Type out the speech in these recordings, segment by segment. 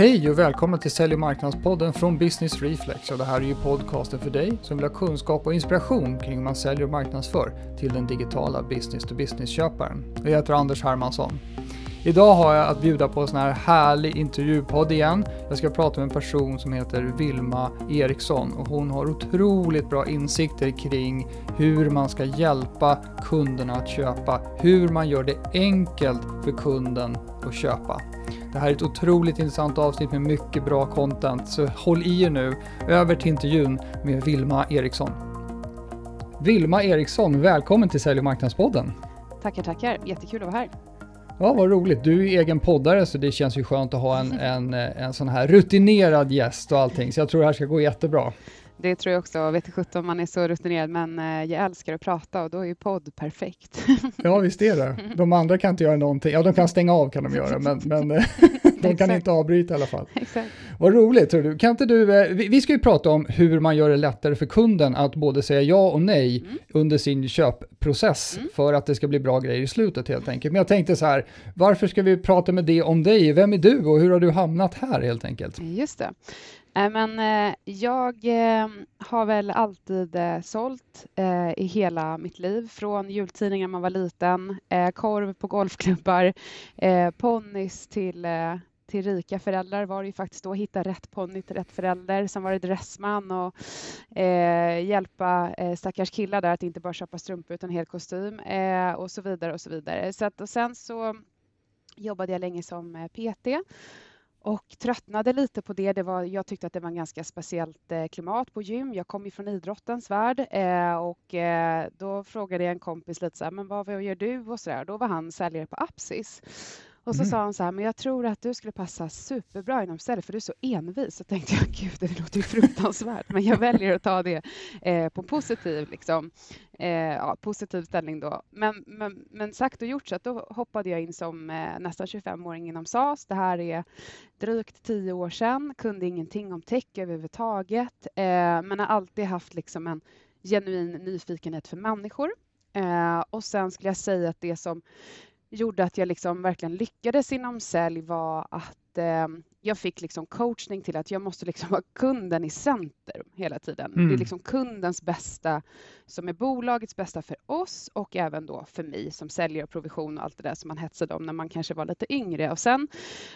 Hej och välkomna till Sälj och marknadspodden från Business Reflex. Och det här är ju podcasten för dig som vill ha kunskap och inspiration kring hur man säljer och marknadsför till den digitala business-to-business-köparen. Jag heter Anders Hermansson. Idag har jag att bjuda på en sån här härlig intervjupodd igen. Jag ska prata med en person som heter Vilma Eriksson och hon har otroligt bra insikter kring hur man ska hjälpa kunderna att köpa, hur man gör det enkelt för kunden att köpa. Det här är ett otroligt intressant avsnitt med mycket bra content, så håll i er nu. Över till intervjun med Vilma Eriksson. Vilma Eriksson, välkommen till Sälj och marknadspodden. Tackar, tackar. Jättekul att vara här. Ja, vad roligt. Du är egen poddare så det känns ju skönt att ha en, en, en sån här rutinerad gäst och allting. Så jag tror det här ska gå jättebra. Det tror jag också. Vet inte om man är så rutinerad, men eh, jag älskar att prata och då är ju podd perfekt. Ja, visst är det. De andra kan inte göra någonting. Ja, de kan stänga av kan de göra, men, men eh, de kan inte avbryta i alla fall. Exakt. Vad roligt. Tror du. Kan inte du, eh, vi ska ju prata om hur man gör det lättare för kunden att både säga ja och nej mm. under sin köpprocess mm. för att det ska bli bra grejer i slutet helt enkelt. Men jag tänkte så här, varför ska vi prata med det om dig? Vem är du och hur har du hamnat här helt enkelt? Just det. Eh, men eh, jag eh, har väl alltid sålt i hela mitt liv, från jultidningar när man var liten, korv på golfklubbar, ponnys till till rika föräldrar var det ju faktiskt då att hitta rätt ponny till rätt förälder. Sen var det dressman och eh, hjälpa eh, stackars killar där att inte bara köpa strumpor utan hel kostym eh, och så vidare och så vidare. Så att, och sen så jobbade jag länge som PT och tröttnade lite på det. det var, jag tyckte att det var en ganska speciellt eh, klimat på gym. Jag kom ju från idrottens värld eh, och eh, då frågade jag en kompis lite så här, men vad, vad gör du och så där. Då var han säljare på Apsis. Och så mm. sa han så här, men jag tror att du skulle passa superbra inom sälj för du är så envis. Så tänkte jag, gud det låter ju fruktansvärt, men jag väljer att ta det eh, på positiv, liksom, eh, ja, positiv ställning då. Men, men, men sagt och gjort så att då hoppade jag in som eh, nästan 25-åring inom SAS. Det här är drygt tio år sedan, kunde ingenting om tech överhuvudtaget, eh, men har alltid haft liksom en genuin nyfikenhet för människor. Eh, och sen skulle jag säga att det som gjorde att jag liksom verkligen lyckades inom sälj var att eh, jag fick liksom coachning till att jag måste liksom ha kunden i center hela tiden. Mm. Det är liksom kundens bästa som är bolagets bästa för oss och även då för mig som säljer och provision och allt det där som man hetsade om när man kanske var lite yngre. Och sen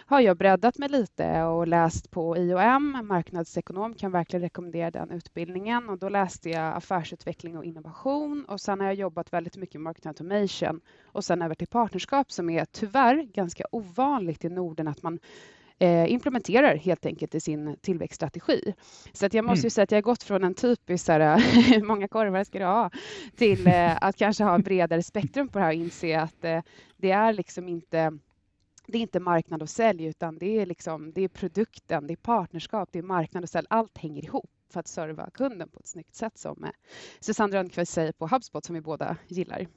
har jag breddat mig lite och läst på IOM, marknadsekonom, kan verkligen rekommendera den utbildningen och då läste jag affärsutveckling och innovation och sen har jag jobbat väldigt mycket med marketing automation och sen över till partnerskap som är tyvärr ganska ovanligt i Norden att man eh, implementerar helt enkelt i sin tillväxtstrategi. Så att jag måste ju mm. säga att jag har gått från en typisk hur många korvar ska du ha till eh, att kanske ha bredare spektrum på det här och inse att eh, det är liksom inte det är inte marknad och sälj, utan det är, liksom, det är produkten, det är partnerskap, det är marknad och sälj. Allt hänger ihop för att serva kunden på ett snyggt sätt som eh, Susanne Rönnqvist säger på HubSpot, som vi båda gillar.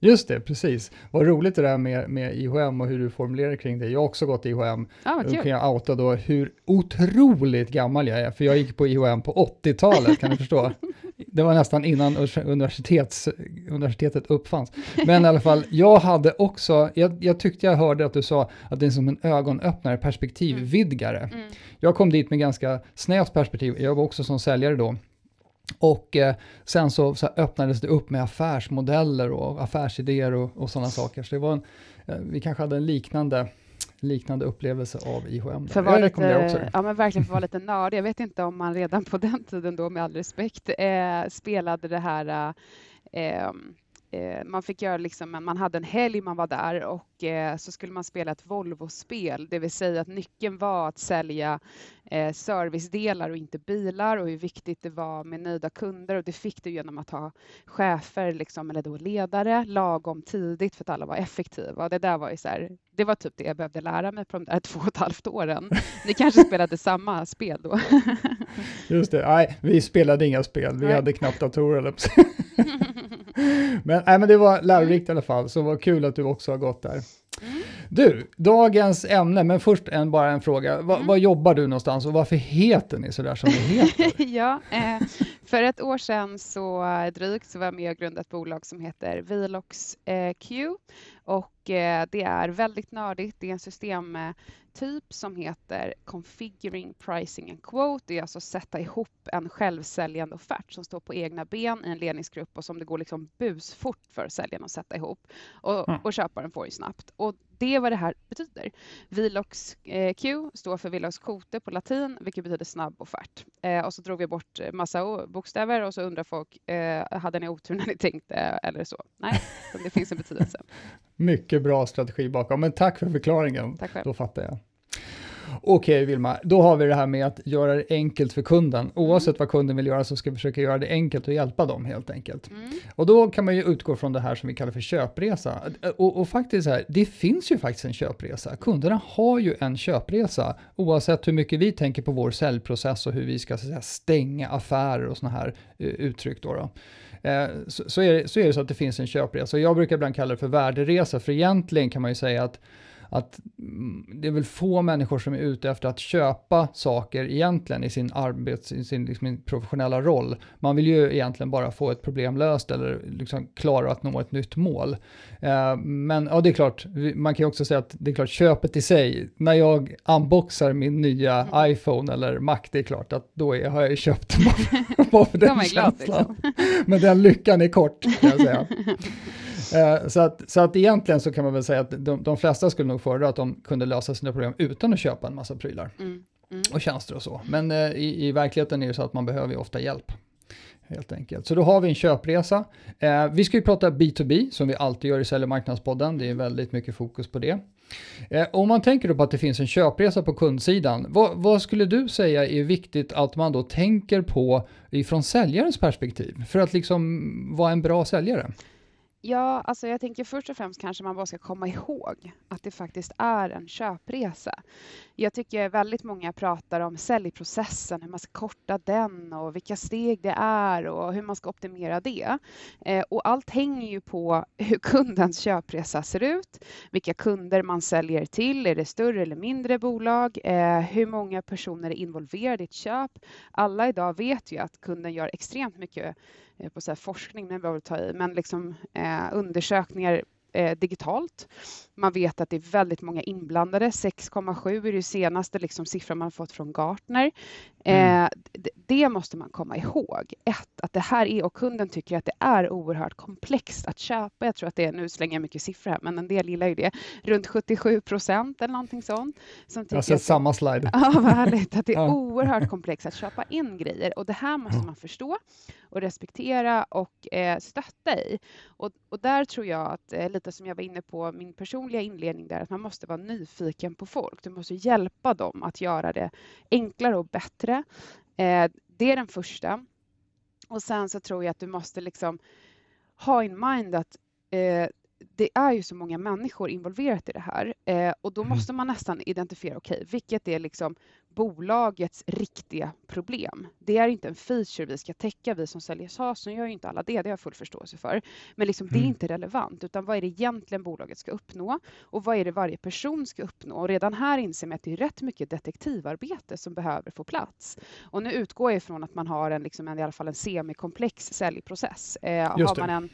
Just det, precis. Vad roligt det där med, med IHM och hur du formulerar kring det. Jag har också gått IHM. Ah, då kan jag outa då hur otroligt gammal jag är, för jag gick på IHM på 80-talet, kan du förstå? Det var nästan innan universitets, universitetet uppfanns. Men i alla fall, jag hade också, jag, jag, tyckte jag hörde att du sa att det är som en ögonöppnare, perspektivvidgare. Mm. Mm. Jag kom dit med ganska snävt perspektiv, jag var också som säljare då. Och eh, sen så, så öppnades det upp med affärsmodeller och affärsidéer och, och sådana saker. Så det var en, eh, vi kanske hade en liknande liknande upplevelse av IHM. För jag rekommenderar också det. Ja, men verkligen för att vara lite nördig. Jag vet inte om man redan på den tiden då, med all respekt, eh, spelade det här eh, eh, man fick göra liksom, man hade en helg man var där och eh, så skulle man spela ett Volvo-spel, det vill säga att nyckeln var att sälja eh, servicedelar och inte bilar och hur viktigt det var med nöjda kunder och det fick du genom att ha chefer liksom, eller då ledare lagom tidigt för att alla var effektiva och det där var ju så här, det var typ det jag behövde lära mig på de där två och ett halvt åren. Ni kanske spelade samma spel då? Just det, nej, vi spelade inga spel, vi nej. hade knappt datorer. men, nej, men det var lärorikt i alla fall, så vad kul att du också har gått där. Mm. Du, dagens ämne, men först en, bara en fråga. Va, mm. Var jobbar du någonstans och varför heter ni sådär som ni heter? ja, eh, för ett år sedan så drygt så var jag med och grundade ett bolag som heter Vilox eh, Q och eh, det är väldigt nördigt. Det är en system typ som heter Configuring Pricing and Quote. Det är alltså sätta ihop en självsäljande offert som står på egna ben i en ledningsgrupp och som det går liksom busfort för säljaren att sätta ihop. Och, mm. och köparen får ju snabbt. Och det är vad det här betyder. Vilox eh, Q står för Vilox Quote på latin, vilket betyder snabb offert. Eh, och så drog vi bort massa bokstäver och så undrar folk, eh, hade ni otur när ni tänkte eller så? Nej, det finns en betydelse. Mycket bra strategi bakom, men tack för förklaringen. Tack själv. Då fattar jag. Okej okay, Vilma, då har vi det här med att göra det enkelt för kunden. Mm. Oavsett vad kunden vill göra så ska vi försöka göra det enkelt och hjälpa dem helt enkelt. Mm. Och då kan man ju utgå från det här som vi kallar för köpresa. Och, och faktiskt här, det finns ju faktiskt en köpresa. Kunderna har ju en köpresa oavsett hur mycket vi tänker på vår säljprocess och hur vi ska säga, stänga affärer och sådana här uh, uttryck. Då, då. Uh, så, så, är det, så är det så att det finns en köpresa. Jag brukar ibland kalla det för värderesa, för egentligen kan man ju säga att att mm, det är väl få människor som är ute efter att köpa saker egentligen i sin arbets, i sin liksom, professionella roll. Man vill ju egentligen bara få ett problem löst eller liksom klara att nå ett nytt mål. Eh, men ja, det är klart, man kan ju också säga att det är klart köpet i sig, när jag unboxar min nya mm. iPhone eller Mac, det är klart att då är, har jag ju köpt bara för den känslan. Liksom. Men den lyckan är kort, kan jag säga. Eh, så, att, så att egentligen så kan man väl säga att de, de flesta skulle nog föredra att de kunde lösa sina problem utan att köpa en massa prylar mm. Mm. och tjänster och så. Men eh, i, i verkligheten är det så att man behöver ju ofta hjälp. Helt enkelt. Så då har vi en köpresa. Eh, vi ska ju prata B2B som vi alltid gör i Sälj marknadspodden. Det är väldigt mycket fokus på det. Eh, om man tänker då på att det finns en köpresa på kundsidan, vad, vad, skulle du säga är viktigt att man då tänker på ifrån säljarens perspektiv för att liksom vara en bra säljare? Ja, alltså jag tänker först och främst kanske man bara ska komma ihåg att det faktiskt är en köpresa. Jag tycker väldigt många pratar om säljprocessen, hur man ska korta den och vilka steg det är och hur man ska optimera det. Eh, och allt hänger ju på hur kundens köpresa ser ut, vilka kunder man säljer till, är det större eller mindre bolag, eh, hur många personer är involverade i ett köp. Alla idag vet ju att kunden gör extremt mycket Eh, på så här forskning, men vi ta i, men liksom, eh, undersökningar eh, digitalt. Man vet att det är väldigt många inblandade. 6,7 är det senaste liksom, siffran man fått från Gartner. Mm. Eh, det måste man komma ihåg. Ett, att det här är, och kunden tycker att det är oerhört komplext att köpa. Jag tror att det är, nu slänger jag mycket siffror här, men en del gillar ju det, runt 77 procent eller någonting sånt. Som jag har sett samma slide. Ja, vad härligt. Att det är oerhört komplext att köpa in grejer och det här måste man förstå och respektera och eh, stötta i. Och, och där tror jag att, eh, lite som jag var inne på, min personliga inledning där, att man måste vara nyfiken på folk. Du måste hjälpa dem att göra det enklare och bättre. Eh, det är den första. Och sen så tror jag att du måste liksom ha in mind att eh, det är ju så många människor involverat i det här eh, och då mm. måste man nästan identifiera, okej, okay, vilket är liksom bolagets riktiga problem. Det är inte en feature vi ska täcka, vi som säljer SaaS, nu gör ju inte alla det, det har jag full förståelse för. Men liksom, mm. det är mm. inte relevant, utan vad är det egentligen bolaget ska uppnå och vad är det varje person ska uppnå? Och redan här inser man att det är rätt mycket detektivarbete som behöver få plats. Och nu utgår jag ifrån att man har en, liksom en i alla fall en semikomplex säljprocess. Eh, har man en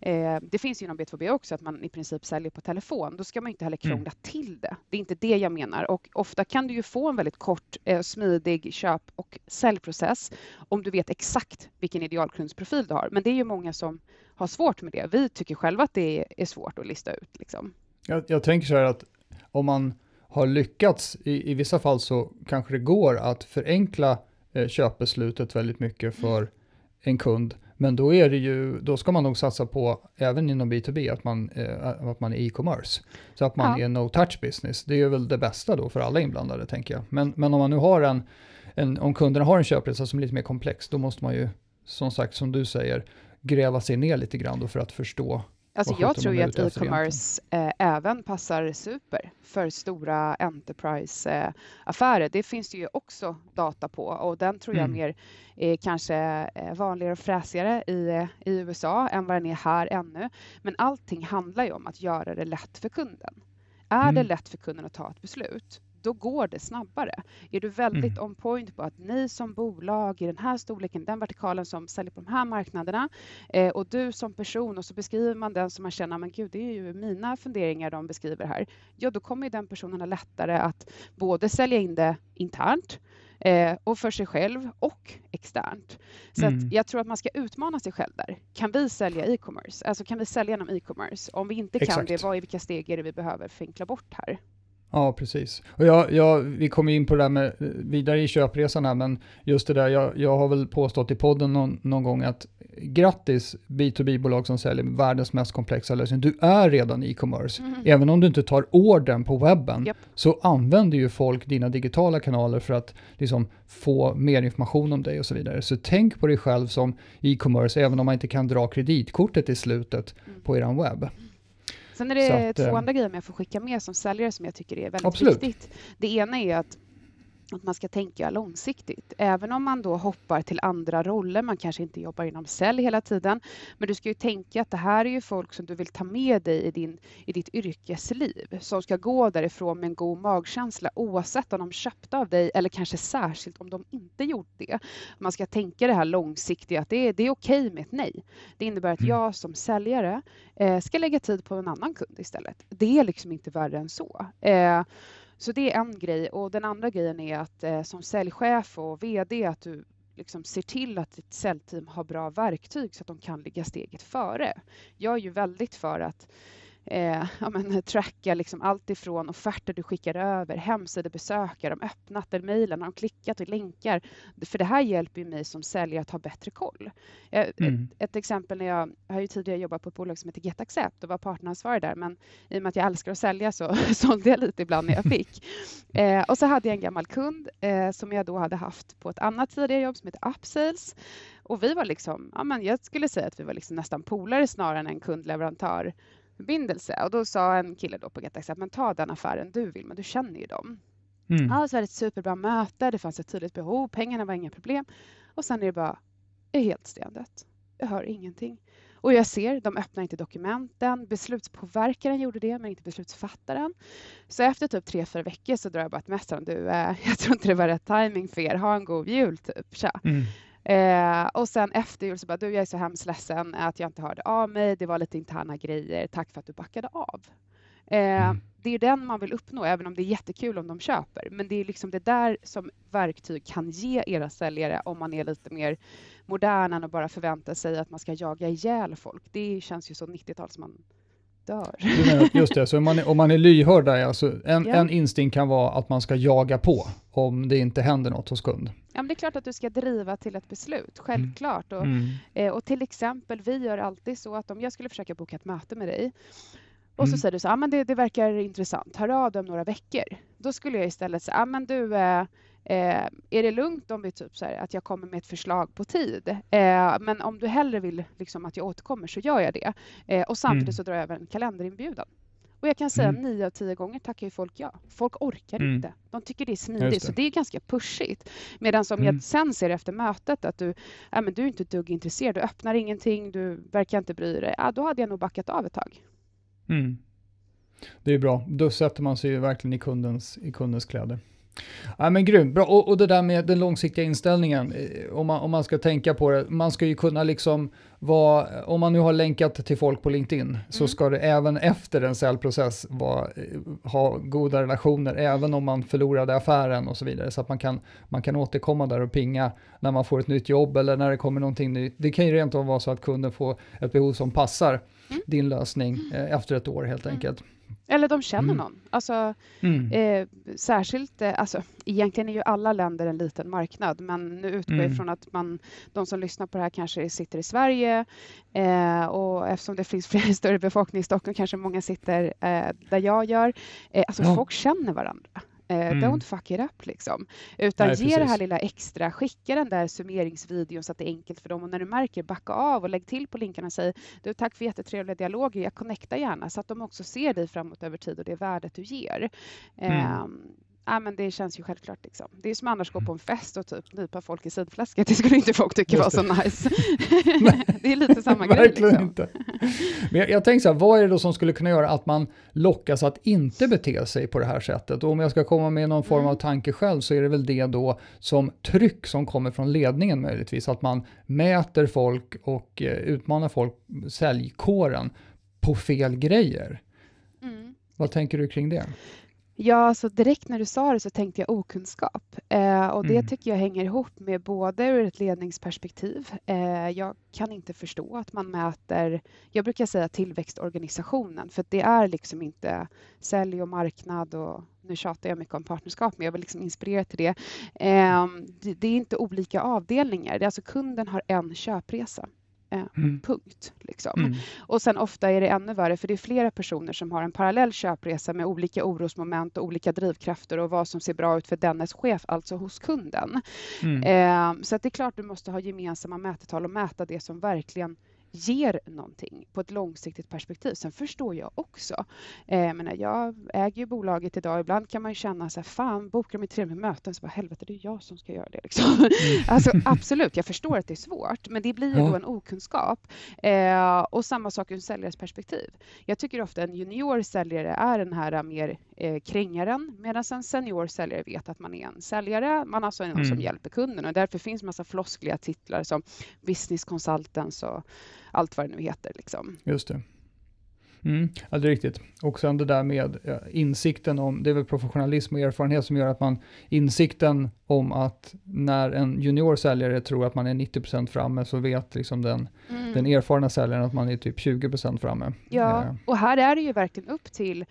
Eh, det finns inom B2B också att man i princip säljer på telefon. Då ska man inte heller mm. krångla mm. till det. Det är inte det jag menar. Och ofta kan du ju få en väldigt kort, eh, smidig köp och säljprocess om du vet exakt vilken idealkundsprofil du har. Men det är ju många som har svårt med det. Vi tycker själva att det är svårt att lista ut. Liksom. Jag, jag tänker så här att om man har lyckats, i, i vissa fall så kanske det går att förenkla eh, köpbeslutet väldigt mycket för mm. en kund men då, är det ju, då ska man nog satsa på, även inom B2B, att man, eh, att man är e-commerce. Så att man ja. är no-touch business. Det är väl det bästa då för alla inblandade, tänker jag. Men, men om man nu har en, en om kunderna har en köpresa som är lite mer komplex, då måste man ju, som sagt, som du säger, gräva sig ner lite grann då för att förstå Alltså jag tror ju att e-commerce eh, även passar super för stora enterprise-affärer. Eh, det finns det ju också data på och den tror jag mm. mer är kanske eh, vanligare och fräsigare i, i USA än vad den är här ännu. Men allting handlar ju om att göra det lätt för kunden. Är mm. det lätt för kunden att ta ett beslut, då går det snabbare. Är du väldigt mm. on point på att ni som bolag i den här storleken, den vertikalen som säljer på de här marknaderna eh, och du som person och så beskriver man den som man känner, men gud, det är ju mina funderingar de beskriver här. Ja, då kommer den personen ha lättare att både sälja in det internt eh, och för sig själv och externt. Så mm. jag tror att man ska utmana sig själv där. Kan vi sälja e-commerce? Alltså kan vi sälja genom e-commerce? Om vi inte Exakt. kan det, vad är, vilka steg är det vi behöver förenkla bort här? Ja, precis. Och jag, jag, vi kommer in på det där med vidare i köpresan här, men just det där, jag, jag har väl påstått i podden någon, någon gång att grattis B2B-bolag som säljer världens mest komplexa lösning. Du är redan e-commerce. Mm. Även om du inte tar orden på webben yep. så använder ju folk dina digitala kanaler för att liksom få mer information om dig och så vidare. Så tänk på dig själv som e-commerce även om man inte kan dra kreditkortet i slutet mm. på er webb. Sen är det att, två eh, andra grejer jag får skicka med som säljare som jag tycker är väldigt absolut. viktigt. Det ena är att att man ska tänka långsiktigt. Även om man då hoppar till andra roller, man kanske inte jobbar inom sälj hela tiden, men du ska ju tänka att det här är ju folk som du vill ta med dig i, din, i ditt yrkesliv, som ska gå därifrån med en god magkänsla oavsett om de köpte av dig eller kanske särskilt om de inte gjort det. Man ska tänka det här långsiktiga, att det är, det är okej okay med ett nej. Det innebär att mm. jag som säljare eh, ska lägga tid på en annan kund istället. Det är liksom inte värre än så. Eh, så det är en grej och den andra grejen är att eh, som säljchef och VD att du liksom ser till att ditt säljteam har bra verktyg så att de kan ligga steget före. Jag är ju väldigt för att eh, ja, men, tracka liksom allt ifrån offerter du skickar över, hemsidebesökare, de öppnat eller mejlen, har de klickat och länkar. För det här hjälper ju mig som säljare att ha bättre koll. Eh, mm. Ett, ett, exempel när jag, jag har ju tidigare jobbat på ett bolag som heter GetAccept och var partneransvarig där, men i och med att jag älskar att sälja så sålde jag lite ibland när jag fick. Eh, och så hade jag en gammal kund eh, som jag då hade haft på ett annat tidigare jobb som heter Upsales. Och vi var liksom, ja, men jag skulle säga att vi var liksom nästan polare snarare än en kundleverantör förbindelse. Och då sa en kille då på GetAccess men ta den affären du vill, men du känner ju dem. Mm. Ja, så var det ett superbra möte, det fanns ett tydligt behov, pengarna var inga problem. Och sen är det bara, är helt stendött. Jag hör ingenting. Och jag ser, de öppnar inte dokumenten. Beslutspåverkaren gjorde det, men inte beslutsfattaren. Så efter typ tre, fyra veckor så drar jag bara ett mess du, eh, jag tror inte det var rätt timing för er. Ha en god jul, typ. Tja. Mm. Eh, och sen efter jul så bara, du jag är så hemskt ledsen att jag inte hörde av mig. Det var lite interna grejer. Tack för att du backade av. Eh, mm. Det är den man vill uppnå, även om det är jättekul om de köper. Men det är liksom det där som verktyg kan ge era säljare om man är lite mer modern än att bara förvänta sig att man ska jaga ihjäl folk. Det känns ju så 90-tal som man dör. Just det, så om man är, om man är lyhörd där, alltså, en, ja. en instinkt kan vara att man ska jaga på om det inte händer något hos kund. Ja, men det är klart att du ska driva till ett beslut, självklart. Mm. Och, mm. Eh, och till exempel, vi gör alltid så att om jag skulle försöka boka ett möte med dig och så mm. säger du så ah, men det, det verkar intressant, hör av dig om några veckor. Då skulle jag istället säga, ah, men du, eh, Eh, är det lugnt om vi typ så här, att jag kommer med ett förslag på tid? Eh, men om du hellre vill liksom, att jag återkommer så gör jag det. Eh, och samtidigt mm. så drar jag över en kalenderinbjudan. Och jag kan säga mm. nio av tio gånger tackar ju folk ja. Folk orkar mm. inte. De tycker det är smidigt, det. så det är ganska pushigt. Medan om mm. jag sen ser efter mötet att du, äh, men du är inte ett dugg intresserad, du öppnar ingenting, du verkar inte bry dig. Ja, då hade jag nog backat av ett tag. Mm. Det är bra. Då sätter man sig ju verkligen i kundens, i kundens kläder. Ja, men grymt, bra. Och, och, det där med den långsiktiga inställningen, eh, om man, om man ska tänka på det, man ska ju kunna liksom vara, om man nu har länkat till folk på LinkedIn, mm. så ska det även efter en säljprocess vara, eh, ha goda relationer, även om man förlorade affären och så vidare, så att man kan, man kan återkomma där och pinga när man får ett nytt jobb eller när det kommer någonting nytt. Det kan ju rent av vara så att kunden får ett behov som passar mm. din lösning eh, efter ett år helt mm. Eller de känner mm. någon. Alltså, mm. eh, särskilt, eh, alltså, egentligen är ju alla länder en liten marknad, men nu utgår jag mm. ifrån att man, de som lyssnar på det här kanske sitter i Sverige eh, och eftersom det finns fler större befolkning i Stockholm kanske många sitter eh, där jag gör. Eh, alltså ja. folk känner varandra. Eh, mm. Don't fuck it up liksom. Utan Nej, ge precis. det här lilla extra, skicka den där summeringsvideon så att det är enkelt för dem och när du märker, backa av och lägg till på länkarna och säg du tack för jättetrevliga dialoger, jag connectar gärna så att de också ser dig framåt över tid och det värdet du ger. Mm. Eh, ah, men det känns ju självklart. Liksom. Det är som annars gå på en fest och typ nypa folk i sidfläsket. Det skulle inte folk tycka var så nice. det är lite samma grej. Verkligen liksom. inte. Men jag, jag tänker så här, vad är det då som skulle kunna göra att man lockas att inte bete sig på det här sättet? Och om jag ska komma med någon form av mm. tanke själv så är det väl det då som tryck som kommer från ledningen möjligtvis. Att man mäter folk och eh, utmanar folk, säljkåren, på fel grejer. Mm. Vad tänker du kring det? Ja, alltså direkt när du sa det så tänkte jag okunskap. Eh, och det mm. tycker jag hänger ihop med både ur ett ledningsperspektiv. Eh, jag kan inte förstå att man mäter, jag brukar säga tillväxtorganisationen, för det är liksom inte sälj och marknad och nu tjatar jag mycket om partnerskap, men jag vill liksom inspirera till det. Eh, det. det. är inte olika avdelningar, det är alltså kunden har en köpresa. Eh, mm. Punkt. Liksom. Mm. Och sen ofta är det ännu värre för det är flera personer som har en parallell köpresa med olika orosmoment och olika drivkrafter och vad som ser bra ut för dennes chef, alltså hos kunden. Mm. Eh, så att det är klart du måste ha gemensamma mätetal och mäta det som verkligen ger någonting på ett långsiktigt perspektiv. Sen förstår jag också. Eh, menar, jag äger ju bolaget idag. Ibland kan man ju känna så här, fan, bokar de ett trevligt möten så bara helvete, det är jag som ska göra det. Liksom. Mm. alltså, absolut, jag förstår att det är svårt, men det blir ju då en okunskap. Eh, och samma sak ur en säljares perspektiv. Jag tycker ofta en junior säljare är den här mer eh, krängaren, medan en senior säljare vet att man är en säljare. Man alltså är någon mm. som hjälper kunden och därför finns massa floskliga titlar som business consultants och allt vad det nu heter. Liksom. Just det. Mm, ja, det är riktigt. Och sen det där med insikten om, det är väl professionalism och erfarenhet som gör att man, insikten om att när en junior säljare tror att man är 90% framme så vet liksom den, mm. den erfarna säljaren att man är typ 20% framme. Ja, eh. och här är det ju verkligen upp till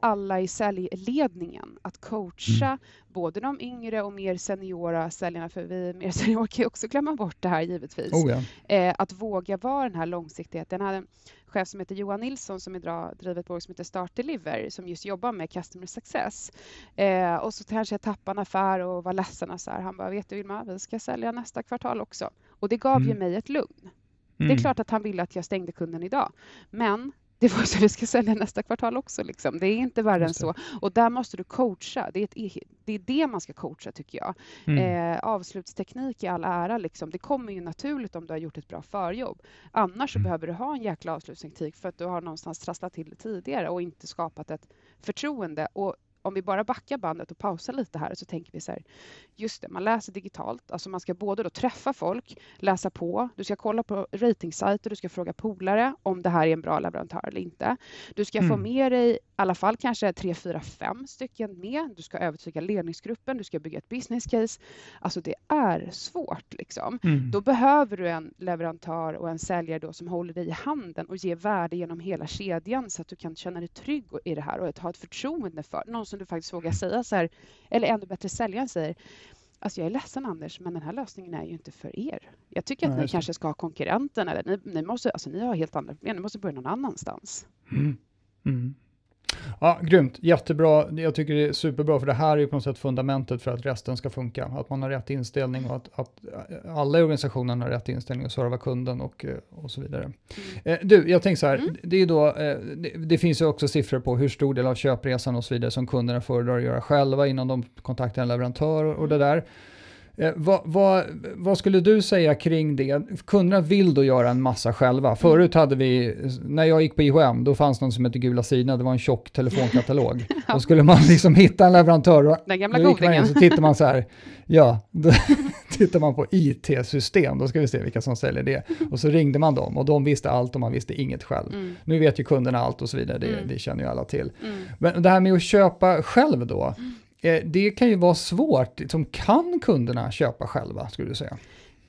alla i säljledningen att coacha mm. både de yngre och mer seniora säljarna, för vi mer seniora kan ju också glömma bort det här givetvis. Oh ja. eh, att våga vara den här långsiktigheten. Jag hade en chef som heter Johan Nilsson som idag driver ett bolag som heter Start Deliver som just jobbar med customer success. Eh, och så kanske jag tappade en affär och var ledsen och så här. Han bara, vet du Vilma, vi ska sälja nästa kvartal också. Och det gav mm. ju mig ett lugn. Mm. Det är mm. klart att han ville att jag stängde kunden idag, men det var så vi ska sälja nästa kvartal också. Liksom. Det är inte värre än så. Och där måste du coacha. Det är, ett, det, är det man ska coacha, tycker jag. Mm. Eh, avslutsteknik i all ära, liksom. det kommer ju naturligt om du har gjort ett bra förjobb. Annars mm. behöver du ha en jäkla avslutsteknik för att du har någonstans trasslat till det tidigare och inte skapat ett förtroende. Och om vi bara backar bandet och pausar lite här så tänker vi så här, just det, man läser digitalt, alltså man ska både då träffa folk, läsa på, du ska kolla på ratingsajter, du ska fråga polare om det här är en bra leverantör eller inte. Du ska mm. få med dig i alla fall kanske tre, fyra, fem stycken med. Du ska övertyga ledningsgruppen, du ska bygga ett business case. Alltså det är svårt liksom. Mm. Då behöver du en leverantör och en säljare då som håller dig i handen och ger värde genom hela kedjan så att du kan känna dig trygg i det här och ha ett förtroende för någon som du faktiskt vågar säga så här, eller ännu bättre säljaren säger, Alltså jag är ledsen Anders, men den här lösningen är ju inte för er. Jag tycker att Nej, ni kanske ska ha konkurrenten eller ni, ni, måste, alltså ni har helt andra problem, ni måste börja någon annanstans. Mm. Mm. Ja, grymt, jättebra. Jag tycker det är superbra, för det här är ju på något sätt fundamentet för att resten ska funka. Att man har rätt inställning och att, att alla i organisationen har rätt inställning och serva kunden och, och så vidare. Mm. Eh, du, jag tänker så här, mm. det, är då, eh, det, det, finns ju också siffror på hur stor del av köpresan och så vidare som kunderna föredrar att göra själva innan de kontaktar en leverantör och, och det där. Eh, vad, vad, vad, skulle du säga kring det? Kunderna vill då göra en massa själva. Mm. Förut hade vi, när jag gick på IHM, då fanns något som hette Gula sidorna, det var en tjock telefonkatalog. ja. Då skulle man liksom hitta en leverantör och Den gamla godingen. så tittar man så här, ja, då tittar man på IT-system, då ska vi se vilka som säljer det. Och så ringde man dem och de visste allt och man visste inget själv. Mm. Nu vet ju kunderna allt och så vidare, det, mm. det känner ju alla till. Mm. Men det här med att köpa själv då, mm. Det kan ju vara svårt. Liksom, kan kunderna köpa själva, skulle du säga?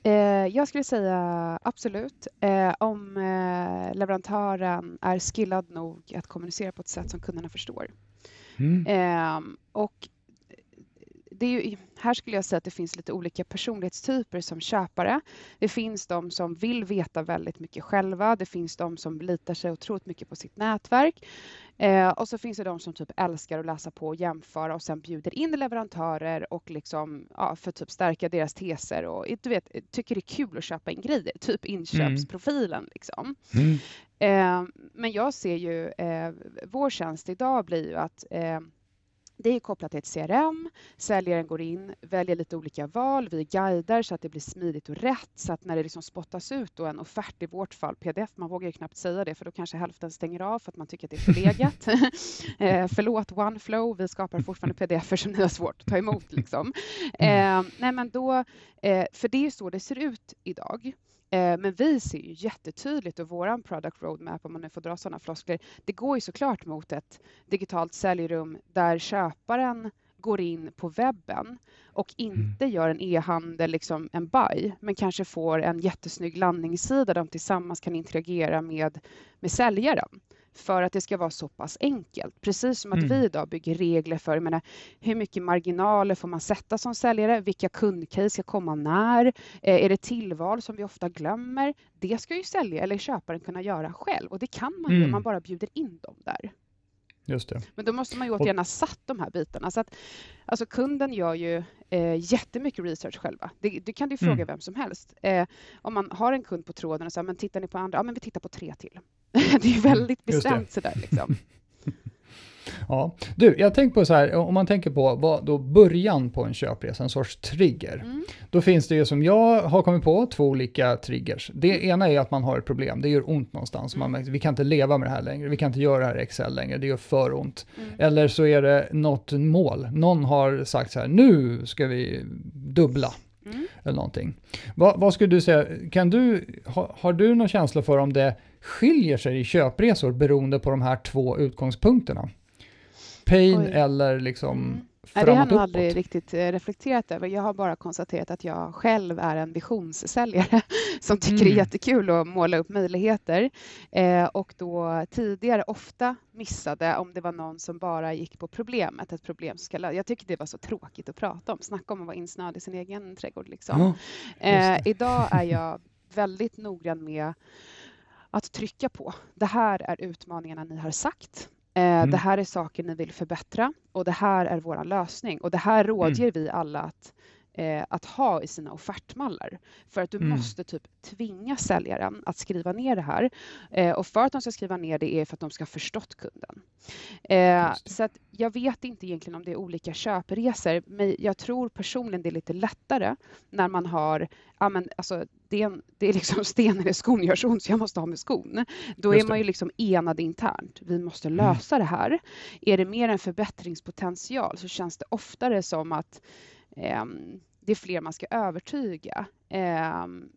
Eh, jag skulle säga absolut. Eh, om leverantören är skillad nog att kommunicera på ett sätt som kunderna förstår. Mm. Ehm, och det är ju, här skulle jag säga att det finns lite olika personlighetstyper som köpare. Det finns de som vill veta väldigt mycket själva. Det finns de som litar sig otroligt mycket på sitt nätverk. Eh, och så finns det de som typ älskar att läsa på och jämföra och sen bjuder in leverantörer och liksom, ja, för typ stärka deras teser och du vet, tycker det är kul att köpa in grejer, typ inköpsprofilen. Mm. Liksom. Mm. Eh, men jag ser ju, eh, vår tjänst idag blir ju att eh, det är kopplat till ett CRM. Säljaren går in, väljer lite olika val. Vi guidar så att det blir smidigt och rätt så att när det liksom spottas ut då en offert, i vårt fall pdf, man vågar ju knappt säga det för då kanske hälften stänger av för att man tycker att det är förlegat. eh, förlåt OneFlow, vi skapar fortfarande pdf som ni har svårt att ta emot. Liksom. Eh, nej men då, eh, för det är så det ser ut idag. Eh, men vi ser ju jättetydligt och vår product roadmap, om man nu får dra sådana floskler, det går ju såklart mot ett digitalt säljrum där köparen går in på webben och inte mm. gör en e-handel, liksom en buy, men kanske får en jättesnygg landningssida där de tillsammans kan interagera med, med säljaren för att det ska vara så pass enkelt. Precis som att mm. vi idag bygger regler för menar, hur mycket marginaler får man sätta som säljare? Vilka kundcase ska komma när? Eh, är det tillval som vi ofta glömmer? Det ska ju sälja eller köparen kunna göra själv och det kan man mm. ju om man bara bjuder in dem där. Just det. Men då måste man ju återigen ha satt de här bitarna. Så att, alltså kunden gör ju eh, jättemycket research själva. Det, det kan du fråga mm. vem som helst. Eh, om man har en kund på tråden och säger, men tittar ni på andra? Ja, men vi tittar på tre till. det är väldigt bestämt sådär liksom. Ja, du, jag tänker på så här, om man tänker på vad då början på en köpresa, en sorts trigger. Mm. Då finns det ju som jag har kommit på två olika triggers. Det mm. ena är att man har ett problem, det gör ont någonstans. Man, mm. vi kan inte leva med det här längre, vi kan inte göra det här i Excel längre, det gör för ont. Mm. Eller så är det något mål, någon har sagt så här, nu ska vi dubbla. Mm. Eller någonting. Vad, vad, skulle du säga, kan du, ha, har du någon känsla för om det skiljer sig i köpresor beroende på de här två utgångspunkterna? Pain Oj. eller liksom mm. framåt Det har jag nog aldrig riktigt eh, reflekterat över. Jag har bara konstaterat att jag själv är en visionssäljare som tycker mm. det är mm. jättekul att måla upp möjligheter eh, och då tidigare ofta missade om det var någon som bara gick på problemet, ett problem som ska Jag tycker det var så tråkigt att prata om. Snacka om att vara insnöad i sin egen trädgård. Liksom. Oh, eh, idag är jag väldigt noggrann med att trycka på. Det här är utmaningarna ni har sagt. Eh, mm. Det här är saker ni vill förbättra och det här är vår lösning. Och det här rådger mm. vi alla att eh, att ha i sina offertmallar. För att du mm. måste typ tvinga säljaren att skriva ner det här. Eh, och för att de ska skriva ner det är för att de ska ha förstått kunden. Eh, så att jag vet inte egentligen om det är olika köpresor, men jag tror personligen det är lite lättare när man har, ja men alltså det är, det är liksom stenen i skon gör så ont så jag måste ha med skon. Då är man ju liksom enad internt. Vi måste mm. lösa mm. det här. Är det mer en förbättringspotential så känns det oftare som att Ehm, det är fler man ska övertyga. Ehm,